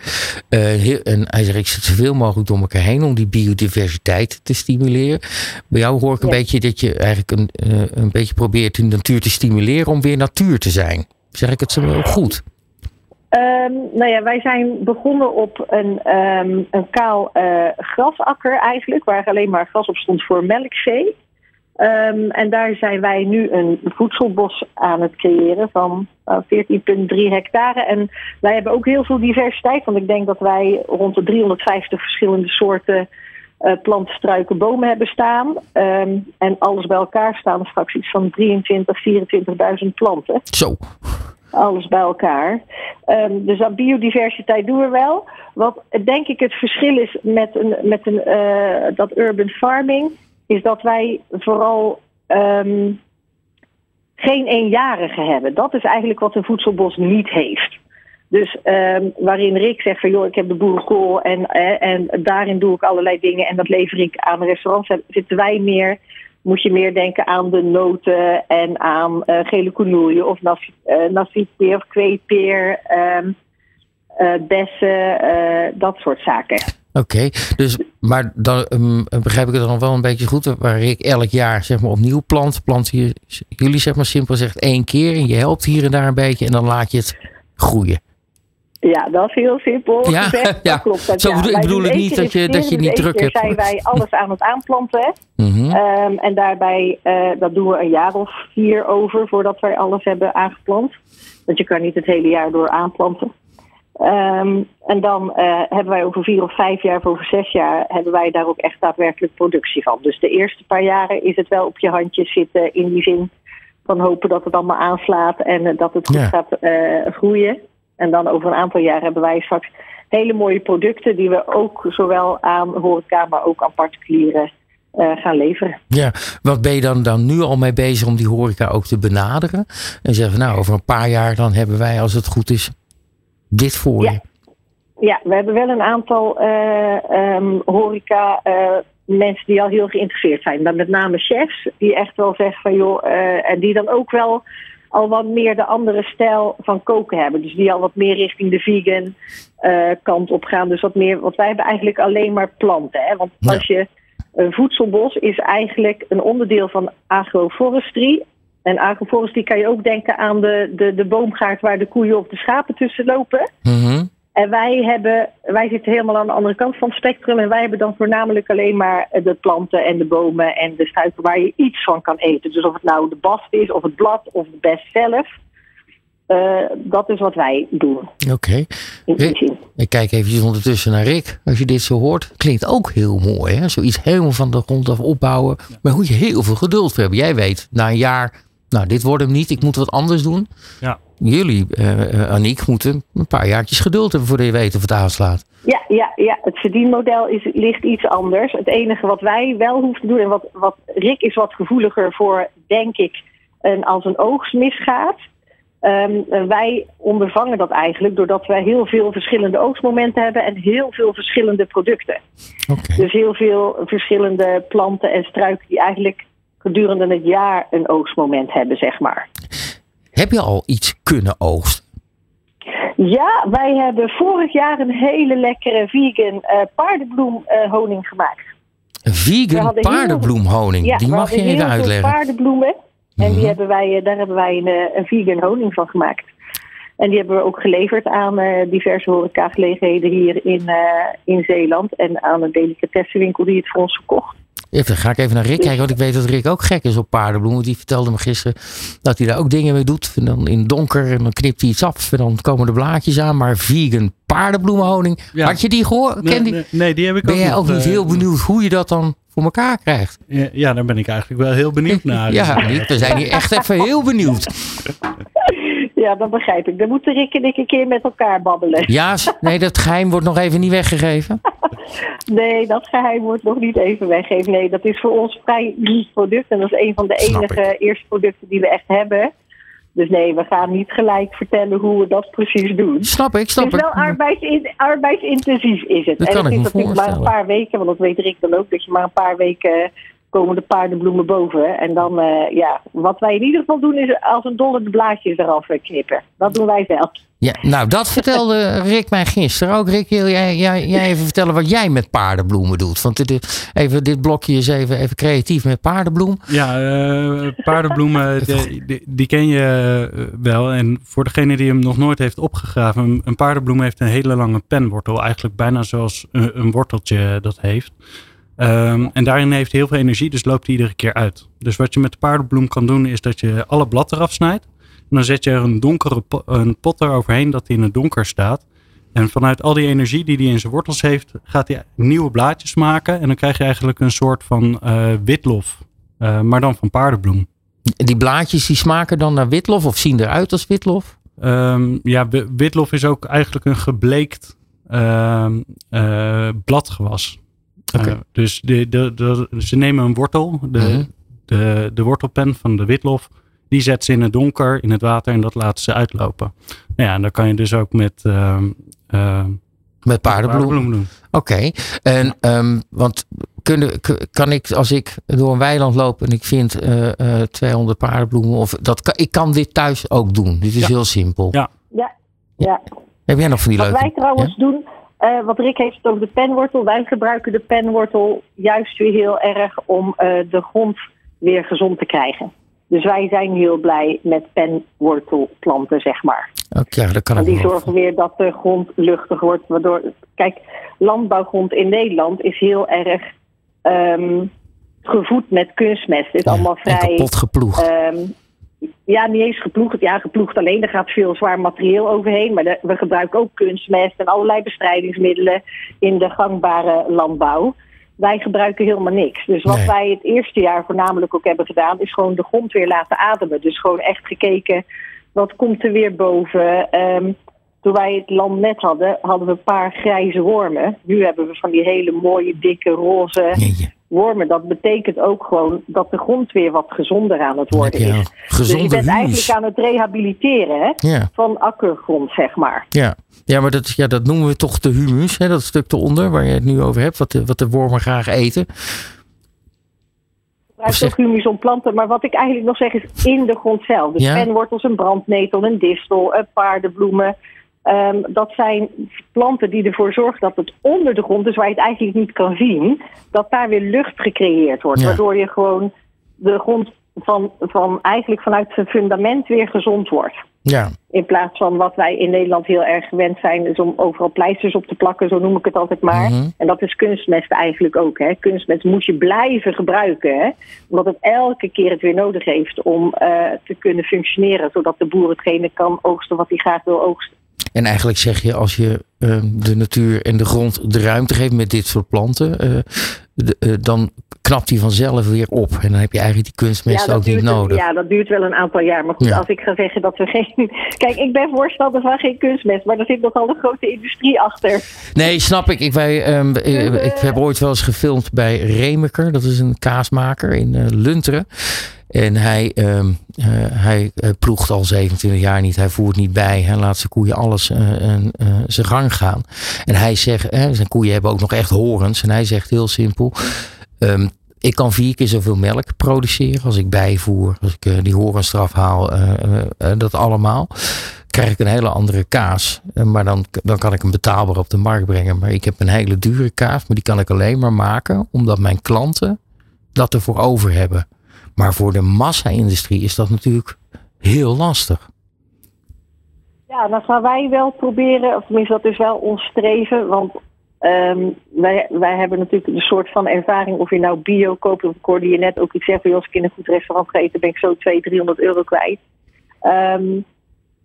Eh, heel, en hij zegt, ik zet zoveel mogelijk door elkaar heen om die biodiversiteit te stimuleren. Bij jou hoor ik een Ja. beetje dat je eigenlijk een, eh, een beetje probeert de natuur te stimuleren om weer natuur te zijn. Zeg ik het zo goed? Ehm, nou ja, wij zijn begonnen op een, ehm, een kaal eh, grasakker eigenlijk, waar alleen maar gras op stond voor melkvee. Ehm, en daar zijn wij nu een voedselbos aan het creëren van eh, 14,3 hectare. En wij hebben ook heel veel diversiteit, want ik denk dat wij rond de 350 verschillende soorten eh planten, struiken, bomen hebben staan. En alles bij elkaar staan straks iets van 23, 24.000 planten Zo. Alles bij elkaar. Ehm, dus aan biodiversiteit doen we wel. Wat denk ik het verschil is met, een, met een, eh, dat urban farming, is dat wij vooral ehm, geen eenjarige hebben. Dat is eigenlijk wat een voedselbos niet heeft. Dus ehm, waarin Rick zegt van joh, ik heb de boerenkool en, eh, en daarin doe ik allerlei dingen en dat lever ik aan restaurants. Zitten wij meer moet je meer denken aan de noten en aan eh, gele koenoeien of nasi, eh, nasipeer of kweepeer, ehm, eh, bessen, eh, dat soort zaken. Oké, dus, maar dan ehm, begrijp ik het dan wel een beetje goed. Waar ik elk jaar zeg maar opnieuw plant, plant je, jullie zeg maar simpel zegt één keer en je helpt hier en daar een beetje en dan laat je het groeien. Ja, dat is heel simpel Ja, gezegd. <laughs> ja. Dat klopt. Dat, Zo ja, ik bedoel het niet dat je- dat je niet druk hebt. zijn wij alles aan het aanplanten. Mhm. Ehm, en daarbij, eh, dat doen we een jaar of vier over voordat wij alles hebben aangeplant. Want je kan niet het hele jaar door aanplanten. Ehm, en dan eh, hebben wij over vier of vijf jaar, of over zes jaar, hebben wij daar ook echt daadwerkelijk productie van. Dus de eerste paar jaren is het wel op je handjes zitten in die zin van hopen dat het allemaal aanslaat en eh, dat het goed Ja. gaat groeien. En dan over een aantal jaar hebben wij straks hele mooie producten die we ook zowel aan horeca, maar ook aan particulieren eh, gaan leveren. Ja, wat ben je dan, dan nu al mee bezig om die horeca ook te benaderen? En zeggen, nou, over een paar jaar dan hebben wij, als het goed is, dit voor Ja. je. Ja, we hebben wel een aantal eh, ehm, horeca eh, mensen die al heel geïnteresseerd zijn. Dan met name chefs die echt wel zeggen van joh, en die dan ook wel al wat meer de andere stijl van koken hebben. Dus die al wat meer richting de vegan eh, kant op gaan. Dus wat meer, want wij hebben eigenlijk alleen maar planten. Hè? Want Ja. als je Een voedselbos is eigenlijk een onderdeel van agroforestry. En agroforestry kan je ook denken aan de, de, de boomgaard waar de koeien of de schapen tussen lopen. Mhm. En wij, hebben, wij zitten helemaal aan de andere kant van het spectrum. En wij hebben dan voornamelijk alleen maar de planten en de bomen en de struiken waar je iets van kan eten. Dus of het nou de bast is, of het blad, of de best zelf. Eh, dat is wat wij doen. Oké. Zin. ik kijk eventjes ondertussen naar Rick. Als je dit zo hoort, klinkt ook heel mooi. Hè? Zoiets helemaal van de grond af opbouwen. Maar moet je heel veel geduld voor hebben. Jij weet, na een jaar, nou dit wordt hem niet. Ik moet wat anders doen. Ja. Jullie, eh eh, Aniek, moeten een paar jaartjes geduld hebben voordat je weet of het aanslaat. Ja, ja, ja, het verdienmodel is, ligt iets anders. Het enige wat wij wel hoeven te doen, en wat, wat Rick is wat gevoeliger voor, denk ik, en als een oogst misgaat. Ehm, wij ondervangen dat eigenlijk doordat wij heel veel verschillende oogstmomenten hebben en heel veel verschillende producten. Oké. Dus heel veel verschillende planten en struiken die eigenlijk gedurende het jaar een oogstmoment hebben, zeg maar. Heb je al iets kunnen oogsten? Ja, wij hebben vorig jaar een hele lekkere vegan eh paardenbloemhoning gemaakt. Een We vegan paardenbloemhoning. Ja, Die mag je even uitleggen. paardenbloemen. En Mhm. die hebben wij, eh, daar hebben wij een, eh, een vegan honing van gemaakt. En die hebben we ook geleverd aan eh, diverse horecagelegenheden hier in, eh, in Zeeland. En aan een delicatessenwinkel die het voor ons verkocht. Even, ga ik even naar Rick kijken, want ik weet dat Rick ook gek is op paardenbloemen. Die vertelde me gisteren dat hij daar ook dingen mee doet. En dan in het donker en dan knipt hij iets af en dan komen de blaadjes aan. Maar vegan paardenbloemenhoning, Ja. had je die gehoord? Nee, Ken die? nee, nee, die heb ik Ben ook jij nog, ook niet eh, heel benieuwd hoe je dat dan voor elkaar krijgt? Ja, ja, daar ben ik eigenlijk wel heel benieuwd <laughs> naar. Ja, Dus, eh, we zijn hier echt even heel benieuwd. <laughs> Ja, dat begrijp ik. Dan moeten Rick en ik een keer met elkaar babbelen. Ja, nee, dat geheim wordt nog even niet weggegeven. <laughs> Nee, dat geheim wordt nog niet even weggegeven. Nee, dat is voor ons vrij uniek product. En dat is een van de Snap enige eerste producten die we echt hebben. Dus nee, we gaan niet gelijk vertellen hoe we dat precies doen. Snap ik, Het snap is ik. wel arbeidsin, arbeidsintensief is het. Dat en kan het ik is me natuurlijk maar een paar weken, want dat weet Rick dan ook, dat je maar een paar weken komen de paardenbloemen boven. En dan, eh, ja, wat wij in ieder geval doen is als een dolle de blaadjes eraf eh, knippen. Dat doen wij zelf. Ja, nou, dat vertelde Rick mij gisteren ook. Rick, wil jij, jij, jij even vertellen wat jij met paardenbloemen doet? Want dit, even, dit blokje is even, even creatief met paardenbloem. Ja, eh, paardenbloemen, <laughs> die, die, die ken je wel. En voor degene die hem nog nooit heeft opgegraven, een, een paardenbloem heeft een hele lange penwortel. Eigenlijk bijna zoals een, een worteltje dat heeft. Ehm, en daarin heeft hij heel veel energie, dus loopt hij iedere keer uit. Dus wat je met de paardenbloem kan doen, is dat je alle blad eraf snijdt. En dan zet je er een donkere po- een pot eroverheen dat hij in het donker staat. En vanuit al die energie die hij in zijn wortels heeft, gaat hij nieuwe blaadjes maken. En dan krijg je eigenlijk een soort van eh, witlof, eh, maar dan van paardenbloem. Die blaadjes die smaken dan naar witlof of zien eruit als witlof? Ehm, ja, wi- witlof is ook eigenlijk een gebleekt ehm, eh, bladgewas. Oké. Eh, dus de, de, de, ze nemen een wortel, de, Mhm. de, de wortelpen van de witlof, die zetten ze in het donker, in het water en dat laten ze uitlopen. Nou ja, en dan kan je dus ook met ehm, ehm, Met paardenbloem. paardenbloem doen. Oké. En, ehm, want kunnen, kan ik, als ik door een weiland loop en ik vind eh, eh, 200 paardenbloemen, of dat kan, ik kan dit thuis ook doen. Dit is Ja. heel simpel. Ja. Ja, ja. Heb jij nog van die Wat leuke? wij trouwens doen, eh, wat Rick heeft het over de penwortel. Wij gebruiken de penwortel juist weer heel erg om eh, de grond weer gezond te krijgen. Dus wij zijn heel blij met penwortelplanten, zeg maar. Ja, dat kan Want ik die zorgen weer dat de grond luchtig wordt. Waardoor, kijk, landbouwgrond in Nederland is heel erg ehm, gevoed met kunstmest. Het is allemaal en vrij. kapot geploegd. Ehm, ja, niet eens geploegd. Ja, geploegd alleen. Er gaat veel zwaar materieel overheen. Maar de- we gebruiken ook kunstmest en allerlei bestrijdingsmiddelen in de gangbare landbouw. Wij gebruiken helemaal niks. Dus wat Nee. wij het eerste jaar voornamelijk ook hebben gedaan, is gewoon de grond weer laten ademen. Dus gewoon echt gekeken, wat komt er weer boven? Ehm, toen wij het land net hadden, hadden we een paar grijze wormen. Nu hebben we van die hele mooie, dikke, roze wormen. Dat betekent ook gewoon dat de grond weer wat gezonder aan het worden je is. Dus je gezonde bent humus. eigenlijk aan het rehabiliteren hè, Ja, van akkergrond, zeg maar. ja. ja, maar dat, ja, dat noemen we toch de humus, hè, dat stuk eronder waar je het nu over hebt, wat de, wat de wormen graag eten. gebruik zeg- ook humus om planten. Maar wat ik eigenlijk nog zeg is in de grond zelf. Dus Ja. penwortels, een brandnetel, een distel, een paardenbloemen. Ehm, dat zijn planten die ervoor zorgen dat het onder de grond, dus waar je het eigenlijk niet kan zien, dat daar weer lucht gecreëerd wordt. Ja. Waardoor je gewoon de grond van, van eigenlijk vanuit zijn fundament weer gezond wordt. Ja, In plaats van wat wij in Nederland heel erg gewend zijn, is om overal pleisters op te plakken, zo noem ik het altijd maar. Mhm. En dat is kunstmest eigenlijk ook. Hè. Kunstmest moet je blijven gebruiken, hè. omdat het elke keer het weer nodig heeft om eh, te kunnen functioneren, zodat de boer hetgene kan oogsten wat hij graag wil oogsten. En eigenlijk zeg je als je eh, de natuur en de grond de ruimte geeft met dit soort planten, eh, de- eh, dan knapt die vanzelf weer op. En dan heb je eigenlijk die kunstmest ook niet nodig. ja, dat duurt wel een aantal jaar. Maar goed, Ja. als ik ga zeggen dat we geen. <laughs> Kijk, ik ben voorstander van geen kunstmest, maar er zit nogal een grote industrie achter. Nee, snap ik. Ik, wij, ehm, eh, ik heb ooit wel eens gefilmd bij Remeker. Dat is een kaasmaker in Lunteren. En hij, eh, hij eh, ploegt al 27 jaar niet. Hij voert niet bij. Hij laat zijn koeien alles eh, zijn gang gaan. En hij zegt, zijn koeien hebben ook nog echt horens. En hij zegt heel simpel. ehm, ik kan vier keer zoveel melk produceren als ik bijvoer. Als ik die horens eraf haal. dat allemaal krijg ik een hele andere kaas. Maar dan, dan kan ik hem betaalbaar op de markt brengen. Maar ik heb een hele dure kaas, maar die kan ik alleen maar maken omdat mijn klanten dat ervoor over hebben. Maar voor de massa-industrie is dat natuurlijk heel lastig. Ja, dan gaan wij wel proberen, of tenminste dat is wel ons streven, want ehm, wij, wij hebben natuurlijk een soort van ervaring of je nou bio koopt, of ik hoorde je net ook iets zeggen, als ik in een goed restaurant ga eten ben ik zo 200, 300 euro kwijt. Ehm,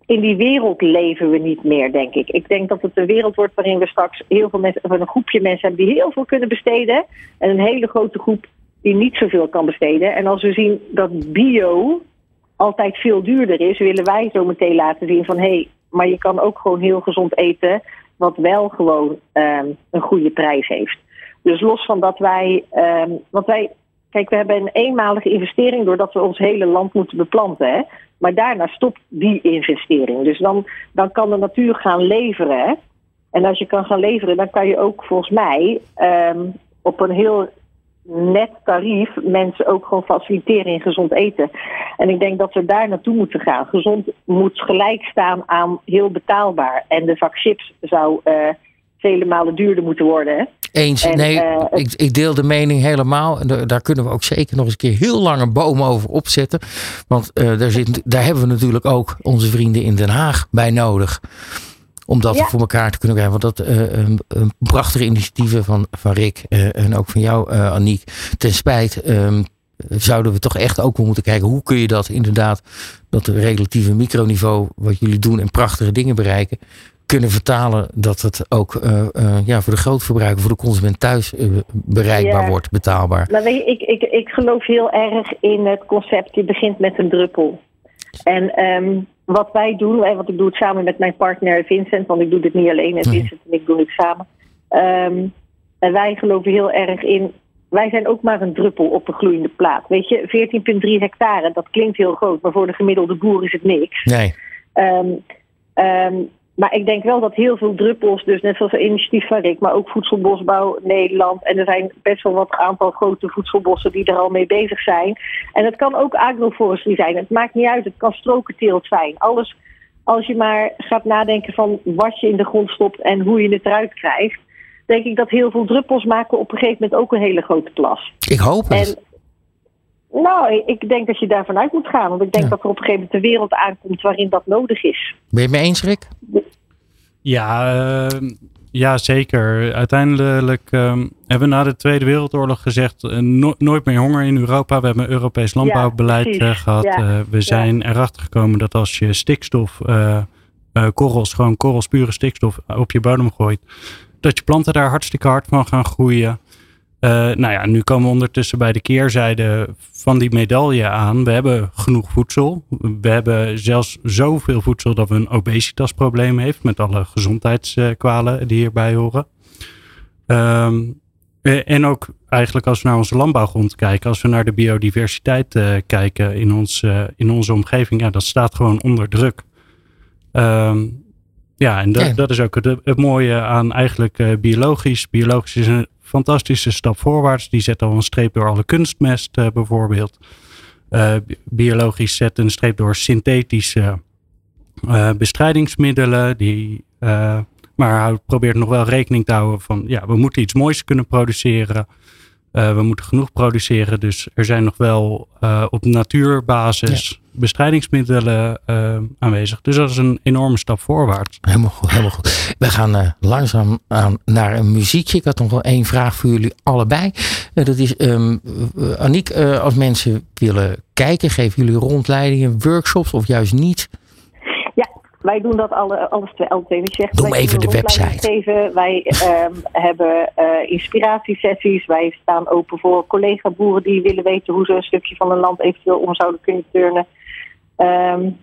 in die wereld leven we niet meer, denk ik. Ik denk dat het een wereld wordt waarin we straks heel veel mensen, of een groepje mensen hebben die heel veel kunnen besteden. En een hele grote groep die niet zoveel kan besteden. En als we zien dat bio altijd veel duurder is, willen wij zo meteen laten zien van hé, hey, maar je kan ook gewoon heel gezond eten, wat wel gewoon ehm, een goede prijs heeft. Dus los van dat wij, ehm, want wij, kijk, we hebben een eenmalige investering doordat we ons hele land moeten beplanten. Hè? Maar daarna stopt die investering. Dus dan, dan kan de natuur gaan leveren. En als je kan gaan leveren, dan kan je ook volgens mij ehm, op een heel net tarief mensen ook gewoon faciliteren in gezond eten. En ik denk dat we daar naartoe moeten gaan. Gezond moet gelijk staan aan heel betaalbaar. En de zak chips zou eh, vele malen duurder moeten worden. Hè? Eens, En, nee, eh, ik, ik deel de mening helemaal. En daar- daar kunnen we ook zeker nog eens een keer heel lang een boom over opzetten. Want eh, daar, zit, daar hebben we natuurlijk ook onze vrienden in Den Haag bij nodig. Om dat Ja. voor elkaar te kunnen krijgen. Want dat eh, een, een prachtige initiatieven van, van Rick eh, en ook van jou, eh Aniek. Ten spijt ehm, zouden we toch echt ook wel moeten kijken. Hoe kun je dat inderdaad, dat relatieve microniveau wat jullie doen en prachtige dingen bereiken kunnen vertalen dat het ook ja, voor de grootverbruiker, voor de consument thuis bereikbaar Ja. wordt, betaalbaar. Maar weet je, ik, ik, ik geloof heel erg in het concept, je begint met een druppel. En ehm, wat wij doen, hè, want ik doe het samen met mijn partner Vincent, want ik doe dit niet alleen, en. Vincent en ik doen het samen. Ehm, en wij geloven heel erg in, wij zijn ook maar een druppel op een gloeiende plaat. Weet je, 14,3 hectare, dat klinkt heel groot, maar voor de gemiddelde boer is het niks. Nee, Ehm, ehm, maar ik denk wel dat heel veel druppels, dus net zoals het initiatief van Rick, maar ook Voedselbosbouw Nederland. En er zijn best wel wat aantal grote voedselbossen die er al mee bezig zijn. En het kan ook agroforestry zijn. Het maakt niet uit, het kan strokenteelt zijn. Alles, als je maar gaat nadenken van wat je in de grond stopt en hoe je het eruit krijgt. Denk ik dat heel veel druppels maken op een gegeven moment ook een hele grote plas. ik hoop het. En nou, ik denk dat je daarvan uit moet gaan. Want ik denk Ja. dat er op een gegeven moment een wereld aankomt waarin dat nodig is. Ben je het mee eens, Rick? Ja, eh, ja zeker. Uiteindelijk ehm, hebben we na de Tweede Wereldoorlog gezegd: eh, no- nooit meer honger in Europa. We hebben een Europees landbouwbeleid eh, gehad. Ja, Eh, we zijn erachter gekomen dat als je stikstof, eh, eh, korrels, gewoon korrels, pure stikstof op je bodem gooit, dat je planten daar hartstikke hard van gaan groeien. Eh, nou ja, nu komen we ondertussen bij de keerzijde van die medaille aan. We hebben genoeg voedsel. We hebben zelfs zoveel voedsel dat we een obesitasprobleem heeft met alle gezondheidskwalen die hierbij horen. Ehm, eh, en ook eigenlijk als we naar onze landbouwgrond kijken, als we naar de biodiversiteit eh, kijken in, ons, eh, in onze omgeving, ja, dat staat gewoon onder druk. Ehm, ja, en dat, Ja. dat is ook het, het mooie aan eigenlijk eh, biologisch. Biologisch is een fantastische stap voorwaarts. Die zet al een streep door alle kunstmest eh, bijvoorbeeld. Eh, bi- biologisch zet een streep door synthetische eh, bestrijdingsmiddelen. Die maar hij probeert nog wel rekening te houden van, ja, we moeten iets moois kunnen produceren. We moeten genoeg produceren. Dus er zijn nog wel op natuurbasis bestrijdingsmiddelen uh, aanwezig. Dus dat is een enorme stap voorwaarts. Helemaal goed. Helemaal goed. We gaan langzaam aan naar een muziekje. Ik had nog wel één vraag voor jullie allebei. dat is, um, Aniek, als mensen willen kijken, geven jullie rondleidingen, workshops of juist niet? Wij doen dat alle, alles twee, alle twee. Zegt, Noem even de website. Geven. Wij um, <laughs> hebben uh, inspiratiesessies. Wij staan open voor collega-boeren die willen weten hoe ze een stukje van een land eventueel om zouden kunnen turnen. Um,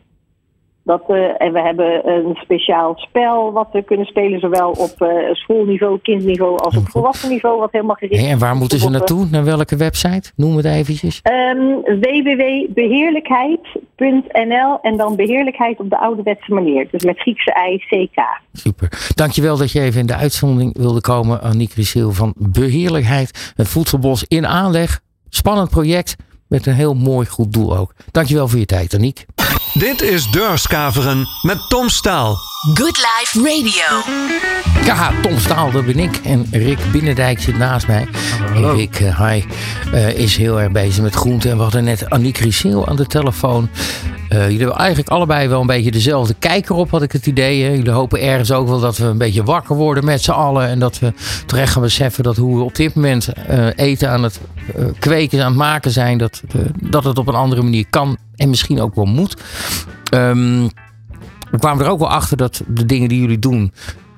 dat, uh, en we hebben een speciaal spel wat we kunnen spelen, zowel op uh, schoolniveau, kindniveau als op volwassen niveau, wat helemaal gericht is. en waar moeten ze naartoe? Naar welke website? Noem het eventjes. Um, www.beheerlijkheid.nl en dan beheerlijkheid op de ouderwetse manier. Dus met Griekse ei, CK. Super. Dankjewel dat je even in de uitzondering wilde komen, Annick Risseel van Beheerlijkheid. Het voedselbos in aanleg. Spannend project met een heel mooi goed doel ook. Dankjewel voor je tijd, Aniek. Dit is Deurskaveren met Tom Staal. Good Life Radio. Ja, Tom Staal, dat ben ik. En Rick Binnendijk zit naast mij. Hallo. Rick, uh, hi, uh, is heel erg bezig met groenten. En we hadden net Aniek Rieseel aan de telefoon. Uh, jullie hebben eigenlijk allebei wel een beetje dezelfde kijker op, had ik het idee. Hè? Jullie hopen ergens ook wel dat we een beetje wakker worden met z'n allen. En dat we terecht gaan beseffen dat hoe we op dit moment eten aan het kweken, aan het maken zijn. Dat, dat het op een andere manier kan en misschien ook wel moet. Um, we kwamen er ook wel achter dat de dingen die jullie doen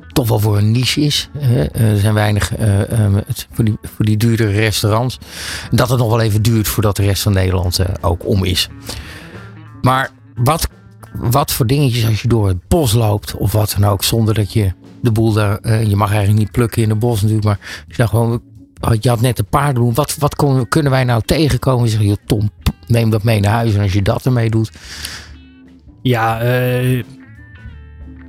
toch wel voor een niche is. Er zijn weinig uh, voor, die, voor die duurdere restaurants. Dat het nog wel even duurt voordat de rest van Nederland uh, ook om is. Maar wat, wat voor dingetjes als je door het bos loopt of wat dan ook, zonder dat je de boel daar. je mag eigenlijk niet plukken in het bos natuurlijk, maar je zag gewoon. Je had net een paard doen. Wat, wat kunnen wij nou tegenkomen? Je zegt, Tom, neem dat mee naar huis. En als je dat ermee doet. Ja, uh,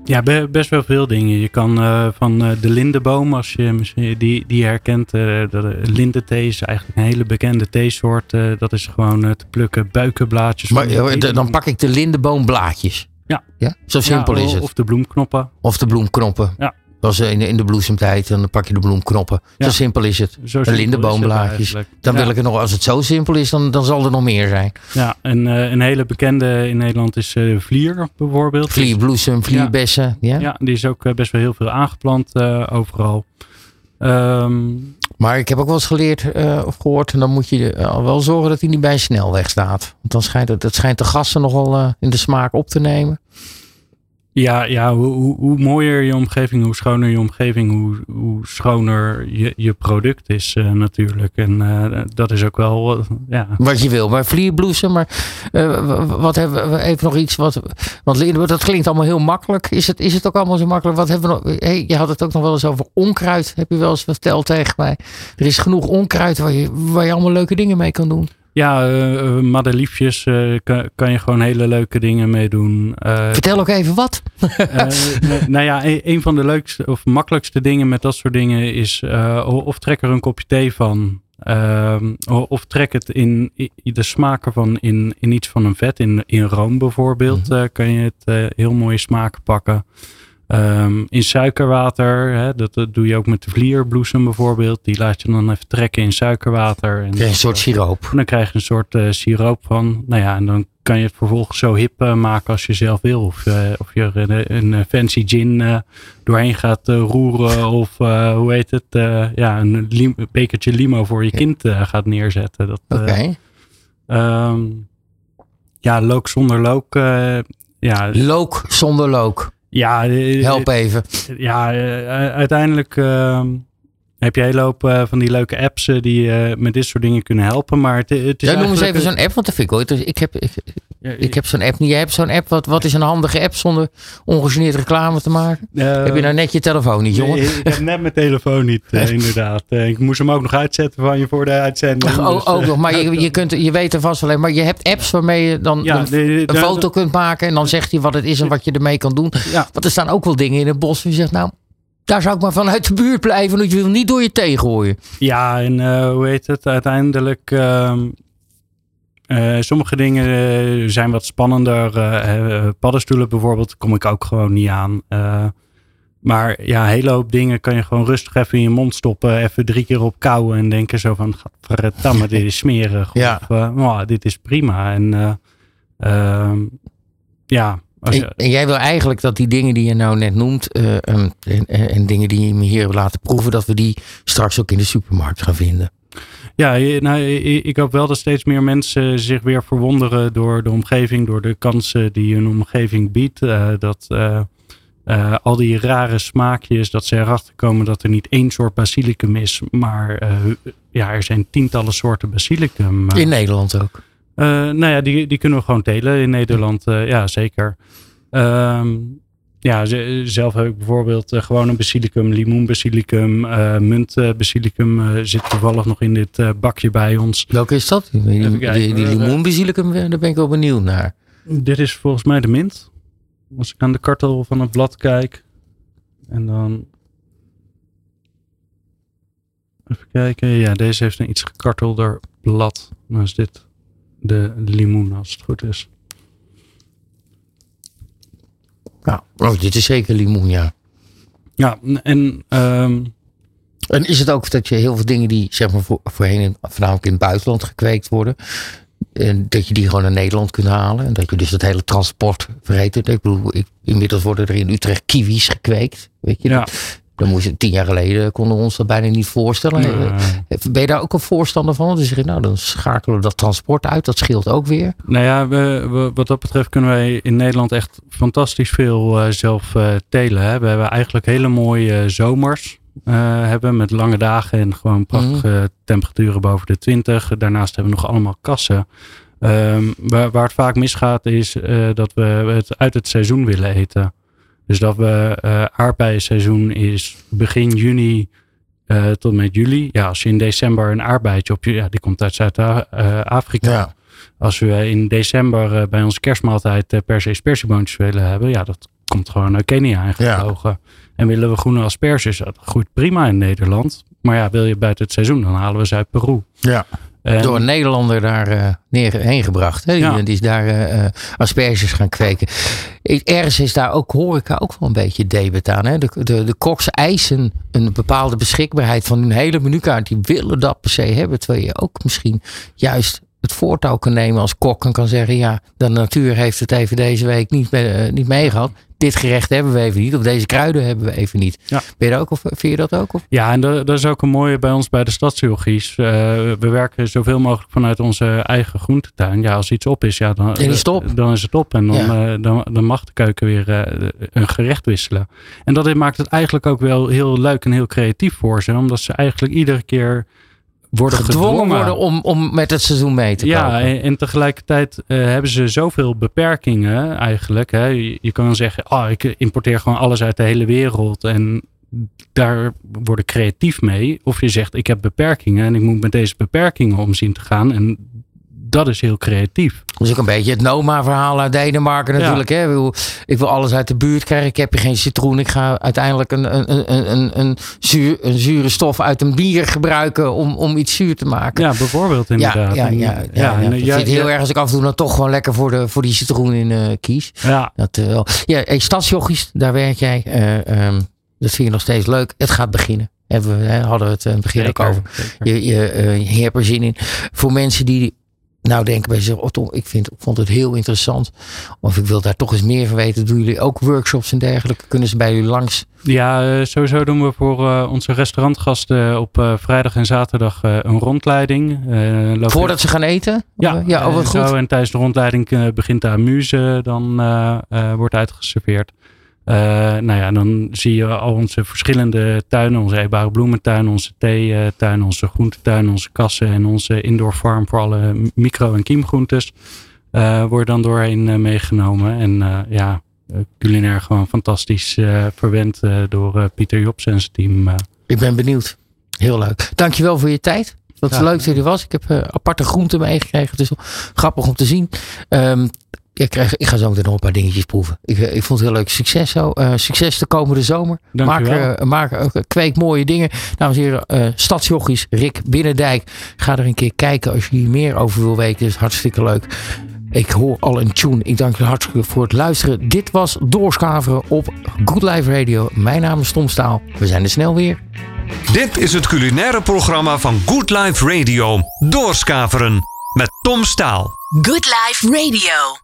ja, best wel veel dingen. Je kan uh, van uh, de lindenboom, als je misschien die, die herkent, uh, de lindenthee is eigenlijk een hele bekende theesoort. dat is gewoon te plukken buikenblaadjes. Maar dan pak ik de lindenboomblaadjes. Ja. ja. Zo simpel ja, is het. Of de bloemknoppen. Of de bloemknoppen. Ja. Dat in de, in de bloesemtijd, dan pak je de bloemknoppen. Zo simpel is het. Zo de lindenboomblaadjes. Dan wil ik het nog, als het zo simpel is, dan, dan zal er nog meer zijn. Ja, en uh, een hele bekende in Nederland is uh, vlier bijvoorbeeld. Vlierbloesem, vlierbessen. Ja, ja. die is ook best wel heel veel aangeplant uh, overal. Um, maar ik heb ook wel eens geleerd of gehoord, en dan moet je wel zorgen dat hij niet bij een snelweg staat. Want dan schijnt het, dat schijnt de gassen nogal in de smaak op te nemen. Ja, ja hoe, mooier je omgeving, hoe schoner je omgeving, hoe, hoe schoner je, je product is uh, natuurlijk. En uh, dat is ook wel, uh, ja. Wat je wil, maar vlierbloesem, maar wat hebben we, even nog iets, wat, want dat klinkt allemaal heel makkelijk. Is het, is het ook allemaal zo makkelijk? Wat hebben we nog, hey, je had het ook nog wel eens over onkruid, heb je wel eens verteld tegen mij. Er is genoeg onkruid waar je, waar je allemaal leuke dingen mee kan doen. Ja, uh, madeliefjes uh, kan, kan, je gewoon hele leuke dingen mee doen. Uh, Vertel ook even wat. <laughs> nou ja, een, een, van de leukste of makkelijkste dingen met dat soort dingen is of trek er een kopje thee van. Ehm, of trek het in, de smaak ervan in, in iets van een vet. In, in room bijvoorbeeld mm -hmm. kan je het heel mooie smaken pakken. Um, in suikerwater, hè, dat, dat, doe je ook met de vlierbloesem bijvoorbeeld. Die laat je dan even trekken in suikerwater. En krijg een soort siroop. dan krijg je een soort uh, siroop van. Nou ja, en dan kan je het vervolgens zo hip uh, maken als je zelf wil. Of, uh, of je er een, een fancy gin doorheen gaat roeren. Of hoe heet het? ja, een lim bekertje limo voor je kind gaat neerzetten. Oké. Okay. Um, ja, look zonder look. ja. Look zonder look. Ja, help even. Ja, uiteindelijk uh, heb je een hele hoop uh, van die leuke apps uh, die uh, met dit soort dingen kunnen helpen. Maar het, het is ja, noem eens even zo'n app, want dat vind ik ooit. Ik heb, ik, ik heb zo'n app niet. Jij hebt zo'n app. Wat, wat is een handige app zonder ongegeneerd reclame te maken? heb je nou net je telefoon niet, jongen? Nee, ik heb net mijn telefoon niet, inderdaad. ik moest hem ook nog uitzetten van je voor de uitzending. Oh, dus, ook nog, maar je, <laughs> je, kunt, je weet er vast wel Maar je hebt apps waarmee je dan ja, een, de, de, een foto kunt maken. En dan zegt hij wat het is en wat je ermee kan doen. Ja. Want er staan ook wel dingen in het bos. Je zegt, nou, daar zou ik maar vanuit de buurt blijven, want je wil niet door je thee gooien. Ja, en uh, hoe heet het? Uiteindelijk. Uh, uh, sommige dingen zijn wat spannender. paddenstoelen bijvoorbeeld, kom ik ook gewoon niet aan. maar ja, een hele hoop dingen kan je gewoon rustig even in je mond stoppen. Even drie keer op kouwen en denken zo van, verdamme, dit is smerig. <laughs> Ja. Of, uh, oh, dit is prima. En uh, uh, ja. Als je... en, en, jij wil eigenlijk dat die dingen die je nou net noemt uh, en, en, en, dingen die je me hier laten proeven, dat we die straks ook in de supermarkt gaan vinden. Ja, nou, ik hoop wel dat steeds meer mensen zich weer verwonderen door de omgeving, door de kansen die een omgeving biedt. Uh, dat uh, al die rare smaakjes, dat ze erachter komen dat er niet één soort basilicum is, maar ja, er zijn tientallen soorten basilicum. In Nederland ook? Uh, nou ja, die, die kunnen we gewoon telen in Nederland, ja zeker. Um, ja, zelf heb ik bijvoorbeeld gewoon een basilicum, limoenbasilicum, muntbasilicum zit toevallig nog in dit bakje bij ons. Welke is dat? Die, die, die, die limoenbasilicum, daar ben ik wel benieuwd naar. Dit is volgens mij de mint. Als ik aan de kartel van het blad kijk. En dan. Even kijken. Ja, deze heeft een iets gekartelder blad. Dan is dit de limoen, als het goed is. Ja, oh, dit is zeker limoen, ja. Ja, en. Um, en is het ook dat je heel veel dingen die zeg maar voor, voorheen voornamelijk in het buitenland gekweekt worden, en dat je die gewoon naar Nederland kunt halen. En dat je dus het hele transport vergeten. Ik bedoel, ik, inmiddels worden er in Utrecht kiwis gekweekt. Weet je? Ja. Dan moest je, tien jaar geleden konden we ons dat bijna niet voorstellen. Nee. Ben je daar ook een voorstander van? Dus zeg nou, dan schakelen we dat transport uit. Dat scheelt ook weer. Nou ja, we, we, wat dat betreft kunnen wij in Nederland echt fantastisch veel uh, zelf uh, telen. Hè. We hebben eigenlijk hele mooie zomers. Uh, hebben met lange dagen en gewoon prachtige mm. temperaturen boven de 20. Daarnaast hebben we nog allemaal kassen. Um, waar, waar, het vaak misgaat is dat we het uit het seizoen willen eten. Dus dat we uh, aardbeienseizoen is begin juni tot met juli. Ja, als je in december een aardbeidje op je, ja, die komt uit Zuid-Afrika. Ja. Als we in december bij onze kerstmaaltijd per se spersieboontjes willen hebben, ja, dat komt gewoon uit Kenia aangevlogen. Ja. En willen we groene asperges, dat groeit prima in Nederland. Maar ja, wil je buiten het seizoen, dan halen we ze uit Peru. Ja. En, Door een Nederlander daar uh, neer, heen gebracht. Hè? Die, is daar uh, asperges gaan kweken. Ergens is daar ook horeca ook wel een beetje debet aan. Hè? De, de, de koks eisen een bepaalde beschikbaarheid van hun hele menukaart. Die willen dat per se hebben. Terwijl je ook misschien juist het voortouw kan nemen als kok en kan zeggen: ja, de natuur heeft het even deze week niet, uh, niet meegehad. Dit gerecht hebben we even niet, of deze kruiden hebben we even niet. Ja. Ben je dat ook, of vind je dat ook? Of? Ja, en dat, dat is ook een mooie bij ons bij de stadsgeologies. Uh, we werken zoveel mogelijk vanuit onze eigen groentetuin. Ja, als iets op is, ja, dan, is, het op. dan is het op. En dan, ja. uh, dan, dan mag de keuken weer een gerecht wisselen. En dat maakt het eigenlijk ook wel heel leuk en heel creatief voor ze. Omdat ze eigenlijk iedere keer worden gedwongen, gedwongen worden om, om met het seizoen mee te ja, kopen. Ja, en, en, tegelijkertijd uh, hebben ze zoveel beperkingen eigenlijk. Hè. Je, je, kan dan zeggen, oh, ik importeer gewoon alles uit de hele wereld. En daar word ik creatief mee. Of je zegt, ik heb beperkingen en ik moet met deze beperkingen om zien te gaan. En dat is heel creatief. Dus ook een beetje het Noma-verhaal uit Denemarken natuurlijk. Ja. Hè? Ik, wil, ik wil alles uit de buurt krijgen. Ik heb hier geen citroen. Ik ga uiteindelijk een, een, een, een, een, zuur, een zure stof uit een bier gebruiken om, om iets zuur te maken. Ja, bijvoorbeeld inderdaad. Ja, ja, ja, ja, het heel erg als ik af en toe dan toch gewoon lekker voor, de, voor die citroen in uh, kies. Ja. Dat, uh, ja, hey, Stadsjochies, daar werk jij. Uh, um, dat vind je nog steeds leuk. Het gaat beginnen. Hebben we, hadden we het in het begin ook over. Je, je, je hebt er zin in. Voor mensen die nou denken bij zich, Tom, ik, vind, ik vond het heel interessant. Of ik wil daar toch eens meer van weten. Doen jullie ook workshops en dergelijke? Kunnen ze bij jullie langs? Ja, sowieso doen we voor uh, onze restaurantgasten op uh, vrijdag en zaterdag een rondleiding. Voordat ze gaan eten? Ja, ja oh, goed. Zo, en tijdens de rondleiding begint de amuse, dan wordt uitgeserveerd. Uh, nou ja, dan zie je al onze verschillende tuinen, onze eetbare bloementuin, onze theetuin, onze groentetuin, onze kassen en onze indoor farm voor alle micro- en kiemgroentes. Uh, worden dan doorheen uh, meegenomen. En ja, culinair gewoon fantastisch verwend door Pieter Jops en zijn team. Ik ben benieuwd. Heel leuk. Dankjewel voor je tijd. Wat ja. leuk dat je was. Ik heb aparte groenten meegekregen. Het is wel grappig om te zien. Um, ik, ik ga zo meteen nog een paar dingetjes proeven. Ik, eh, ik vond het heel leuk. Succes zo. Eh, succes de komende zomer. Dank maak, uh, maak uh, kweek mooie dingen. Dames en heren, uh, Rick Binnendijk. Ga er een keer kijken als je hier meer over wil weten. is hartstikke leuk. Ik hoor al een tune. Ik dank je hartstikke voor het luisteren. Dit was Doorskaveren op Good Life Radio. Mijn naam is Tom Staal. We zijn er snel weer. Dit is het culinaire programma van Good Life Radio. Doorskaveren met Tom Staal. Good Life Radio.